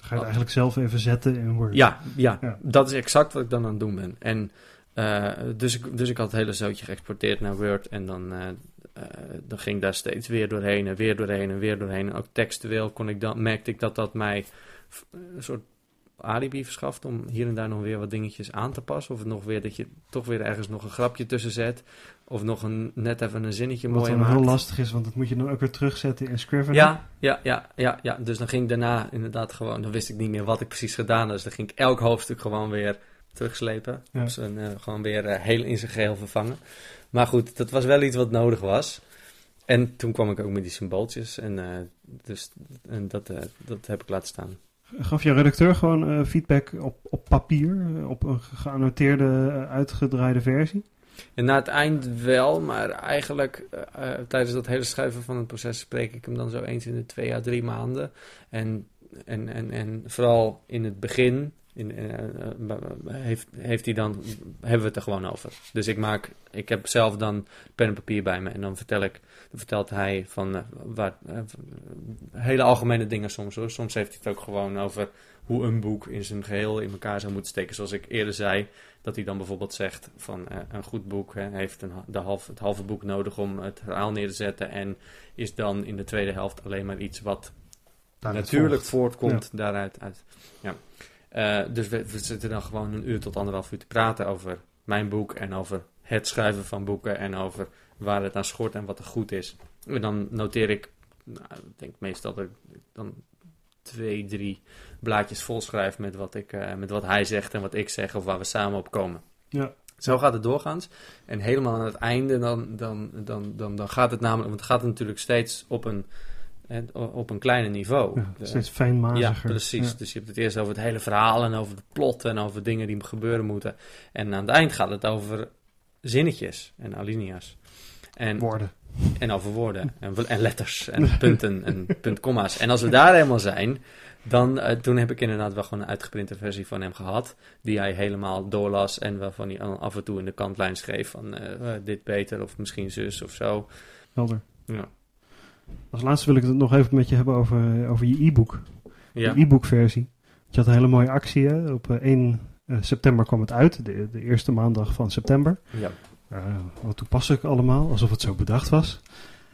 ga je het eigenlijk zelf even zetten in Word. ja, ja, Ja. dat is exact wat ik dan aan het doen ben. En, eh, dus, ik, dus ik had het hele zootje geëxporteerd naar Word en dan, eh, eh, dan ging ik daar steeds weer doorheen en weer doorheen en weer doorheen. En ook textueel kon ik dan, merkte ik dat dat mij een soort alibi verschaft om hier en daar nog weer wat dingetjes aan te passen. Of nog weer dat je toch weer ergens nog een grapje tussen zet. Of nog een, net even een zinnetje Wat mooi dan maakt. heel lastig is, want dat moet je dan ook weer terugzetten in Scrivener. Ja, ja, ja, ja, ja. Dus dan ging ik daarna inderdaad gewoon, dan wist ik niet meer wat ik precies gedaan had. Dus dan ging ik elk hoofdstuk gewoon weer terugslepen. Ja. Eh, gewoon weer eh, heel in zijn geheel vervangen. Maar goed, dat was wel iets wat nodig was. En toen kwam ik ook met die symbooltjes. En, eh, dus, en dat, dat heb ik laten staan. Gaf je redacteur gewoon feedback op, op papier, op een geannoteerde, uitgedraaide versie? En na het eind wel, maar eigenlijk eh, eh, tijdens dat hele schrijven van het proces spreek ik hem dan zo eens in de twee à drie maanden. En, en, en, vooral in het begin in, eh, heeft, heeft hij dan, hebben we het er gewoon over. Dus ik maak, ik heb zelf dan pen en papier bij me en dan vertel ik, vertelt hij van waar, hele algemene dingen soms hoor. Soms heeft hij het ook gewoon over hoe een boek in zijn geheel in elkaar zou moeten steken. Zoals ik eerder zei, dat hij dan bijvoorbeeld zegt van eh, een goed boek hè, heeft een, de half, het halve boek nodig om het verhaal neer te zetten en is dan in de tweede helft alleen maar iets wat Daaruit natuurlijk volgt. voortkomt daaruit. Uit. Ja. Eh, dus we, we zitten dan gewoon een uur tot anderhalf uur te praten over mijn boek en over het schrijven van boeken en over waar het aan schort en wat er goed is. En dan noteer ik, nou, ik denk meestal dat ik dan twee, drie blaadjes vol schrijf met wat, ik, eh, met wat hij zegt en wat ik zeg of waar we samen op komen. Ja. Zo gaat het doorgaans. En helemaal aan het einde, dan, dan, dan, dan, dan gaat het namelijk, want het gaat natuurlijk steeds op een, op een kleiner niveau. Ja, De- steeds fijnmaziger. ja, precies. Ja. Dus je hebt het eerst over het hele verhaal en over de plot en over dingen die gebeuren moeten. En aan het eind gaat het over zinnetjes en alinea's. En, Woorden. en over woorden en, en letters en punten en puntkomma's. En als we daar helemaal zijn, dan eh, toen heb ik inderdaad wel gewoon een uitgeprinte versie van hem gehad. Die hij helemaal doorlas en waarvan hij af en toe in de kantlijn schreef van eh, eh, dit beter of misschien zus of zo. Helder. Ja. Als laatste wil ik het nog even met je hebben over, over je e-book. Ja. De e-book versie. Je had een hele mooie actie. Hè? Op eh, 1 eh, september kwam het uit. De, de eerste maandag van september. ja. Eh, wat toepasselijk allemaal. Alsof het zo bedacht was.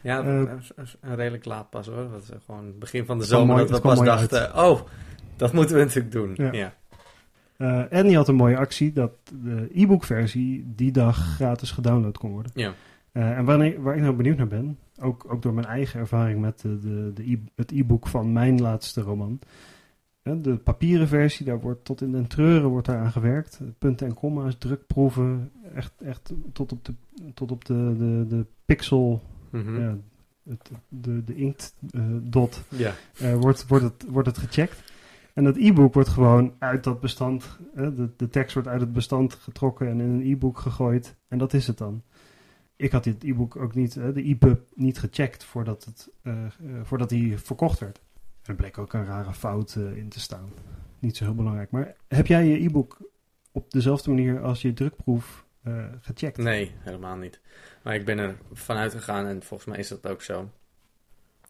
Ja, Eh, redelijk laat pas hoor. Dat is gewoon het begin van de zomer mooi- dat we pas dachten, oh, dat moeten we natuurlijk doen. Ja. Ja. Eh, en je had een mooie actie dat de e-book versie die dag gratis gedownload kon worden. Ja. Eh, en wanneer, waar ik nou benieuwd naar ben, ook, ook door mijn eigen ervaring met de, de, de e- het e-book van mijn laatste roman. De papieren versie, daar wordt tot in den treuren wordt daar aan gewerkt. Punten en komma's, drukproeven, echt, echt tot op de, tot op de, de, de pixel, Mhm. ja, het, de, de inkt eh, dot ja. eh, wordt, wordt, het, wordt het gecheckt. En dat e-book wordt gewoon uit dat bestand, eh, de, de tekst wordt uit het bestand getrokken en in een e-book gegooid. En dat is het dan. Ik had dit e-book ook niet, de e-pub niet gecheckt voordat, het, voordat die verkocht werd. En er bleek ook een rare fout in te staan. Niet zo heel belangrijk. Maar heb jij je e-book op dezelfde manier als je drukproef eh, gecheckt? Nee, helemaal niet. Maar ik ben er vanuit gegaan en volgens mij is dat ook zo.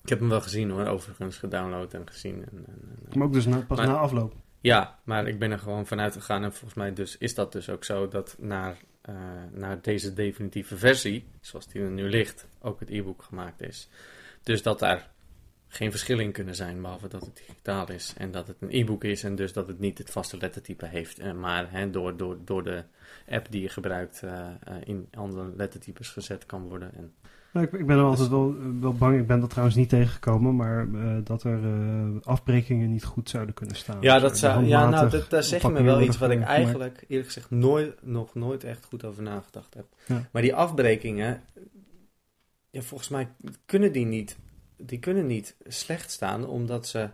Ik heb hem wel gezien hoor, overigens gedownload en gezien. En, en, en- Maar ook dus na, pas Maar- na afloop. Ja, maar ik ben er gewoon vanuit gegaan en volgens mij dus is dat dus ook zo dat naar, eh, naar deze definitieve versie, zoals die er nu ligt, ook het e-book gemaakt is. dus dat daar geen verschil in kunnen zijn, behalve dat het digitaal is en dat het een e-book is en dus dat het niet het vaste lettertype heeft, eh, maar hè, door, door, door de app die je gebruikt eh, eh, in andere lettertypes gezet kan worden. En, Nou, ik, ik ben er altijd wel, wel bang, ik ben dat trouwens niet tegengekomen, maar dat er afbrekingen niet goed zouden kunnen staan. ja, Dus, dat zou, ja, nou, dat, daar zeg je me wel iets wat ik eigenlijk eerlijk gezegd nooit, nog nooit echt goed over nagedacht heb. Ja. Maar die afbrekingen, ja, volgens mij kunnen die niet, die kunnen niet slecht staan, omdat ze,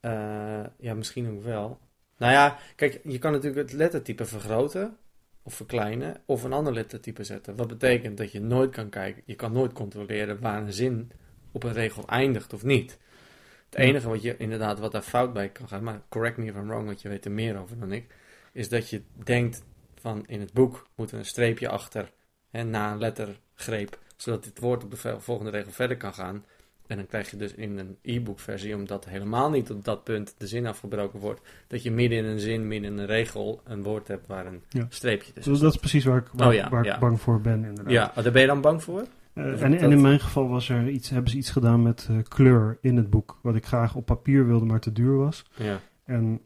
eh, ja, misschien ook wel. Nou ja, kijk, je kan natuurlijk het lettertype vergroten of verkleinen of een ander lettertype zetten. Wat betekent dat je nooit kan kijken, je kan nooit controleren waar een zin op een regel eindigt of niet. Het enige wat je inderdaad, wat daar fout bij kan gaan, maar correct me if I'm wrong, want je weet er meer over dan ik, is dat je denkt van in het boek moet er een streepje achter hè, na een lettergreep, zodat dit woord op de volgende regel verder kan gaan. En dan krijg je dus in een e-book versie, omdat helemaal niet op dat punt de zin afgebroken wordt, dat je midden in een zin, midden in een regel, een woord hebt waar een Ja. streepje tussen Dus dat is precies waar ik, waar, Oh ja, waar ja. ik bang voor ben, inderdaad. Ja, maar daar ben je dan bang voor? Eh, en, dat- en in mijn geval was er iets, hebben ze iets gedaan met eh, kleur in het boek, wat ik graag op papier wilde, maar te duur was. Ja. En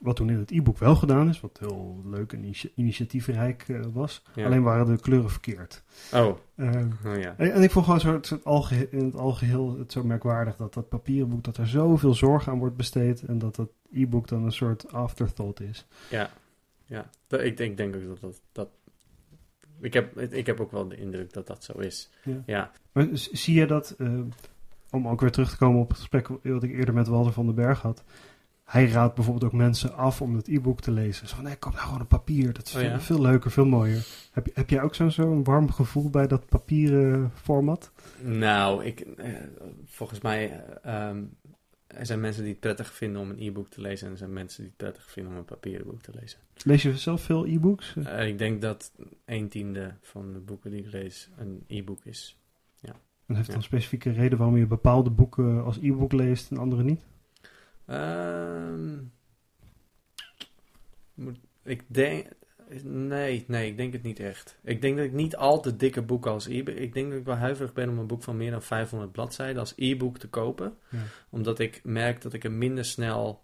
wat toen in het e-book wel gedaan is, wat heel leuk en initi- initiatiefrijk eh, was, Ja. alleen waren de kleuren verkeerd. Oh, Eh, oh ja. en, en ik vond gewoon zo, het, het alge- in het algeheel het zo merkwaardig dat dat papieren boek, dat er zoveel zorg aan wordt besteed en dat dat e-book dan een soort afterthought is. Ja, ja. Ik, denk- ik denk ook dat dat... dat ik, heb, ik heb ook wel de indruk dat dat zo is. Ja. Ja. Maar zie je dat, eh, om ook weer terug te komen op het gesprek wat ik eerder met Walter van den Berg had. Hij raadt bijvoorbeeld ook mensen af om het e-book te lezen. Zo van, nee, koop nou gewoon een papier. Dat is Oh veel, ja? veel leuker, veel mooier. Heb, heb jij ook zo'n zo'n warm gevoel bij dat papieren format? Nou, ik, eh, volgens mij... ehm, er zijn mensen die het prettig vinden om een e-book te lezen... en er zijn mensen die het prettig vinden om een papieren boek te lezen. Lees je zelf veel e-books? Eh, ik denk dat een tiende van de boeken die ik lees een e-book is. En heeft dat ja. een specifieke reden waarom je bepaalde boeken als e-book leest en andere niet? Ehm, moet, ik denk... Nee, nee, ik denk het niet echt. Ik denk dat ik niet al te dikke boeken als e-book... Ik denk dat ik wel huiverig ben om een boek van meer dan 500 bladzijden als e-book te kopen. Ja. Omdat ik merk dat ik er minder snel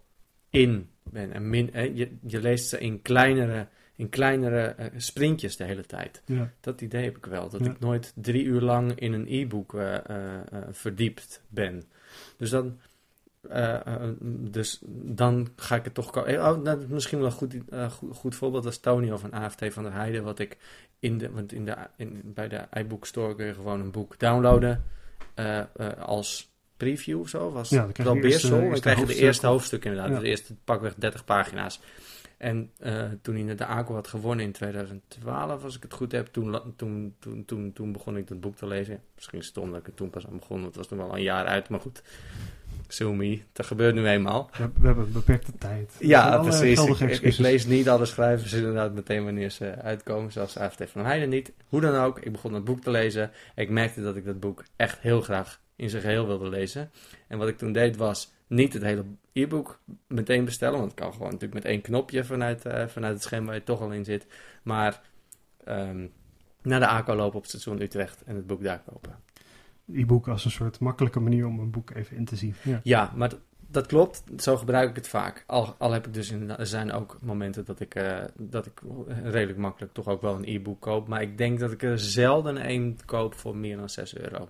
in ben. En min, je, je leest ze in kleinere, in kleinere eh, sprintjes de hele tijd. Ja. Dat idee heb ik wel. Dat Ja. ik nooit drie uur lang in een e-book eh, eh, verdiept ben. Dus dan, eh, eh, dus dan ga ik het toch... eh, Oh, misschien wel een goed, eh, goed, goed voorbeeld als Tonio van AFT van der Heijden. Wat ik in de, want in de, in, bij de iBook Store kun je gewoon een boek downloaden als preview of zo. Was Ja, dan Beersel. Dan krijg je de eerste hoofdstuk inderdaad. Ja. De eerste pakweg 30 pagina's. En toen hij de ACO had gewonnen in 2012, als ik het goed heb, toen, toen, toen, toen, toen begon ik dat boek te lezen. Misschien stom dat ik er toen pas aan begon, want het was toen wel een jaar uit, maar goed. Sue me, dat gebeurt nu eenmaal. We, we hebben beperkte tijd. Ja, Alle precies. Ik, lees niet alle schrijvers inderdaad meteen wanneer ze uitkomen, zoals AFT van Heijden niet. Hoe dan ook, ik begon dat boek te lezen. Ik merkte dat ik dat boek echt heel graag in zijn geheel wilde lezen. En wat ik toen deed was niet het hele e-book meteen bestellen, want het kan gewoon natuurlijk met één knopje vanuit, eh, vanuit het scherm waar je toch al in zit. Maar ehm, naar de ACO lopen op het station Utrecht en het boek daar kopen. E-book als een soort makkelijke manier om een boek even in te zien. Ja. Maar dat klopt. Zo gebruik ik het vaak. Al, al heb ik dus inderdaad, er zijn ook momenten dat ik, eh, dat ik redelijk makkelijk toch ook wel een e-book koop. Maar ik denk dat ik er zelden één koop voor meer dan 6 euro.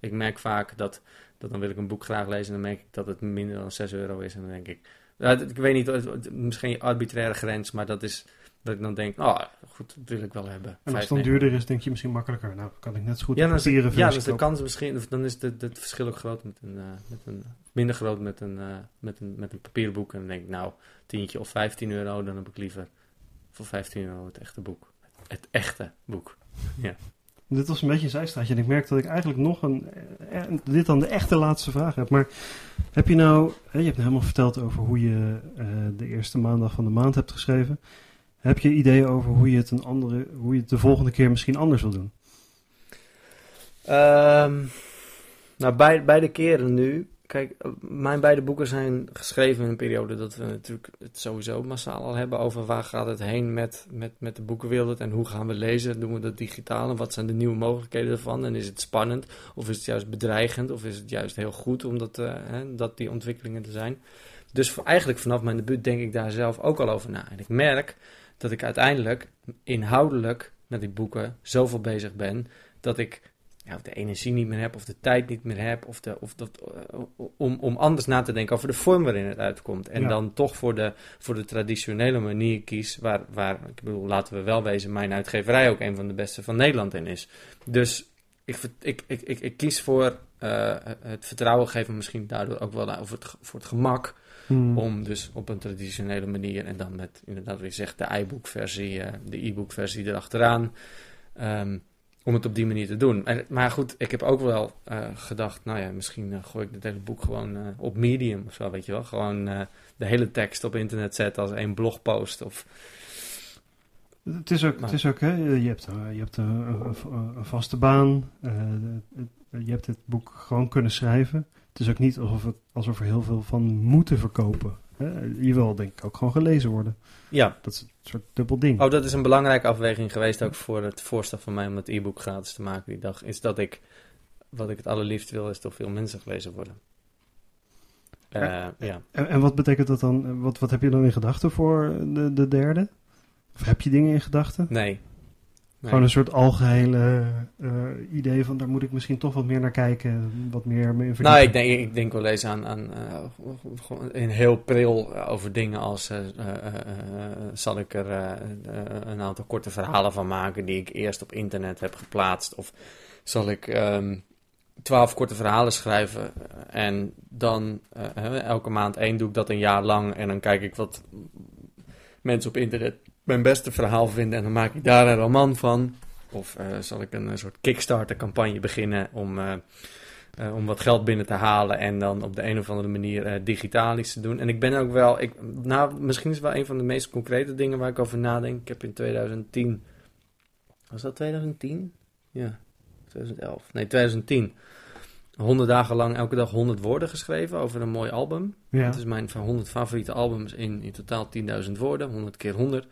Ik merk vaak dat, dat dan wil ik een boek graag lezen en dan merk ik dat het minder dan 6 euro is. En dan denk ik, ja, ik weet niet, misschien een arbitraire grens, maar dat is dat ik dan denk, oh goed, dat wil ik wel hebben. En als het dan duurder is, denk je misschien makkelijker. Nou, kan ik net zo goed Ja, dan is, papieren de, ja, is de kans misschien, dan is de- het verschil ook groot met een, eh, met een minder groot met een, eh, met een, met een papieren boek. En dan denk ik, nou, tientje of 15 euro, dan heb ik liever voor 15 euro het echte boek. Het echte boek. (laughs) Dit was een beetje een zijstraatje. En ik merk dat ik eigenlijk nog een, eh, dit dan de echte laatste vraag heb. Maar heb je nou, je hebt helemaal verteld over hoe je de eerste maandag van de maand hebt geschreven. Heb je ideeën over hoe je het een andere, hoe je het de volgende keer misschien anders wil doen? Ehm, nou, bij, beide keren nu. kijk, eh, mijn beide boeken zijn geschreven in een periode dat we natuurlijk het sowieso massaal al hebben over waar gaat het heen met, met, met de boekenwereld en hoe gaan we lezen, doen we dat digitaal en wat zijn de nieuwe mogelijkheden ervan en is het spannend of is het juist bedreigend of is het juist heel goed omdat uh, hè, dat die ontwikkelingen er zijn. Dus eigenlijk vanaf mijn debuut denk ik daar zelf ook al over na. En ik merk dat ik uiteindelijk inhoudelijk met die boeken zoveel bezig ben dat ik ja, of de energie niet meer heb, of de tijd niet meer heb, of, de, of dat, uh, om, om anders na te denken over de vorm waarin het uitkomt. En Ja. dan toch voor de, voor de traditionele manier kies, waar, waar, ik bedoel, laten we wel wezen, mijn uitgeverij ook een van de beste van Nederland in is. Dus ik, ik, ik, ik, ik kies voor eh, het vertrouwen geven, misschien daardoor ook wel over het, voor het gemak, Hmm. om dus op een traditionele manier en dan met inderdaad wat je zegt, de iBook versie, eh, de e-book versie erachteraan. ehm, om het op die manier te doen. En, maar goed, ik heb ook wel eh, gedacht, nou ja, misschien eh, gooi ik dit hele boek gewoon op Medium of zo, weet je wel. Gewoon de hele tekst op internet zetten als één blogpost. Of, Het is ook, het is ook hè, je hebt, je hebt een, een- een vaste baan. je hebt dit boek gewoon kunnen schrijven. Het is ook niet alsof, het, alsof er heel veel van moeten verkopen. Je wil denk ik ook gewoon gelezen worden. ja, Dat is een soort dubbel ding. oh, dat is een belangrijke afweging geweest ook voor het voorstel van mij om het e-book gratis te maken die dag. Is dat ik, wat ik het allerliefst wil, is toch veel mensen gelezen worden. Eh, Ja. ja. En, en wat betekent dat dan? Wat, wat heb je dan in gedachten voor de, de derde? Of heb je dingen in gedachten? Nee. Nee. Gewoon een soort algehele eh, idee van daar moet ik misschien toch wat meer naar kijken. Wat meer me in. Nou, ik denk, ik denk wel eens aan, aan eh, een heel pril over dingen als... eh, zal ik er een aantal korte verhalen van maken die ik eerst op internet heb geplaatst? Of zal ik ehm, twaalf korte verhalen schrijven en dan elke maand één doe ik dat een jaar lang... en dan kijk ik wat mensen op internet mijn beste verhaal vinden en dan maak ik daar een roman van... Of eh, zal ik een, soort Kickstarter-campagne beginnen om, eh, eh, om wat geld binnen te halen en dan op de een of andere manier digitaal iets te doen. En ik ben ook wel, ik, nou, misschien is het wel een van de meest concrete dingen waar ik over nadenk. Ik heb in 2010, was dat 2010? Ja, 2011. Nee, 2010. 100 dagen lang elke dag 100 woorden geschreven over een mooi album. ja. Het is mijn van 100 favoriete albums in, in totaal 10.000 woorden, 100 keer 100.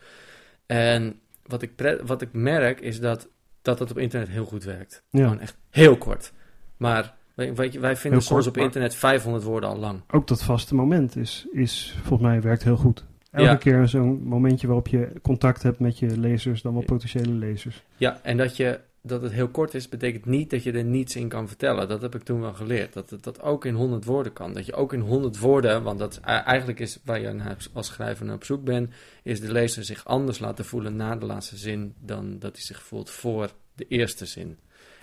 En wat ik, wat ik merk is dat, dat het op internet heel goed werkt. Ja. Gewoon echt heel kort. Maar weet, je, wij vinden soms op internet 500 woorden al lang. Ook dat vaste moment is, is volgens mij werkt heel goed. Elke Ja. keer zo'n momentje waarop je contact hebt met je lezers, dan wel potentiële lezers. Ja, en dat, je, dat het heel kort is, betekent niet dat je er niets in kan vertellen. Dat heb ik toen wel geleerd. Dat het dat ook in 100 woorden kan. Dat je ook in 100 woorden, want dat is, e- eigenlijk is waar je als schrijver naar op zoek bent, is de lezer zich anders laten voelen na de laatste zin dan dat hij zich voelt voor de eerste zin.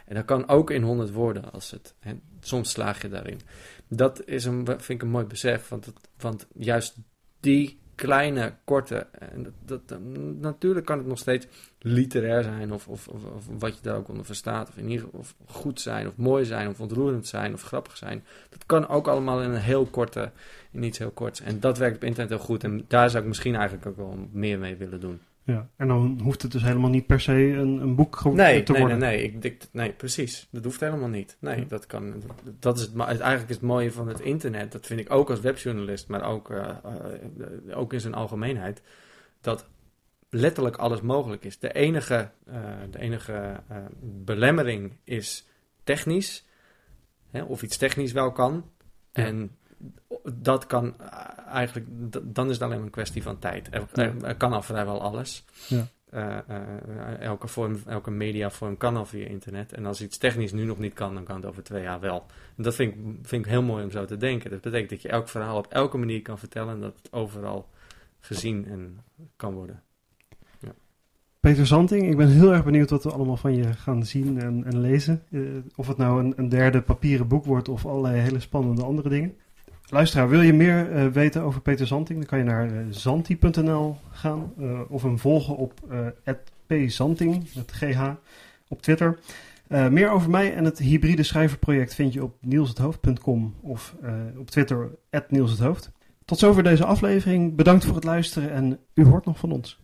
En dat kan ook in 100 woorden, als het, hè, soms slaag je daarin. Dat is een, vind ik een mooi besef, want, want juist die kleine, korte, en dat, dat, natuurlijk kan het nog steeds literair zijn, of, of, of, wat je daar ook onder verstaat, of in ieder geval of goed zijn, of mooi zijn, of ontroerend zijn, of grappig zijn. Dat kan ook allemaal in een heel korte, in iets heel korts. En dat werkt op internet heel goed, en daar zou ik misschien eigenlijk ook wel meer mee willen doen. Ja. En dan hoeft het dus helemaal niet per se een, een boek Nee, te nee, nee, worden. nee, ik, dikt- nee, precies. Dat hoeft helemaal niet. Nee, Ja. dat kan. Dat is het, eigenlijk is het mooie van het internet. Dat vind ik ook als webjournalist, maar ook, eh, eh, ook in zijn algemeenheid. Dat letterlijk alles mogelijk is. De enige, eh, de enige belemmering is technisch. Hè, of iets technisch wel kan. Ja. En dat kan eh, eigenlijk, dan is het alleen maar een kwestie van tijd. Er, Ja. er- er kan al vrijwel alles. Ja. Eh, eh, elke, vorm, elke mediavorm kan al via internet. En als iets technisch nu nog niet kan, dan kan het over twee jaar wel. En dat vind ik, vind ik heel mooi om zo te denken. Dat betekent dat je elk verhaal op elke manier kan vertellen en dat het overal gezien en kan worden. Peter Zanting, ik ben heel erg benieuwd wat we allemaal van je gaan zien en, en lezen. Of het nou een, een derde papieren boek wordt of allerlei hele spannende andere dingen. Luisteraar, wil je meer eh, weten over Peter Zanting? Dan kan je naar eh, zanti.nl gaan eh, of hem volgen op @pzanting met GH op Twitter. Meer over mij en het hybride schrijverproject vind je op nielshethoofd.com of op Twitter @nielshethoofd. Tot zover deze aflevering. Bedankt voor het luisteren en u hoort nog van ons.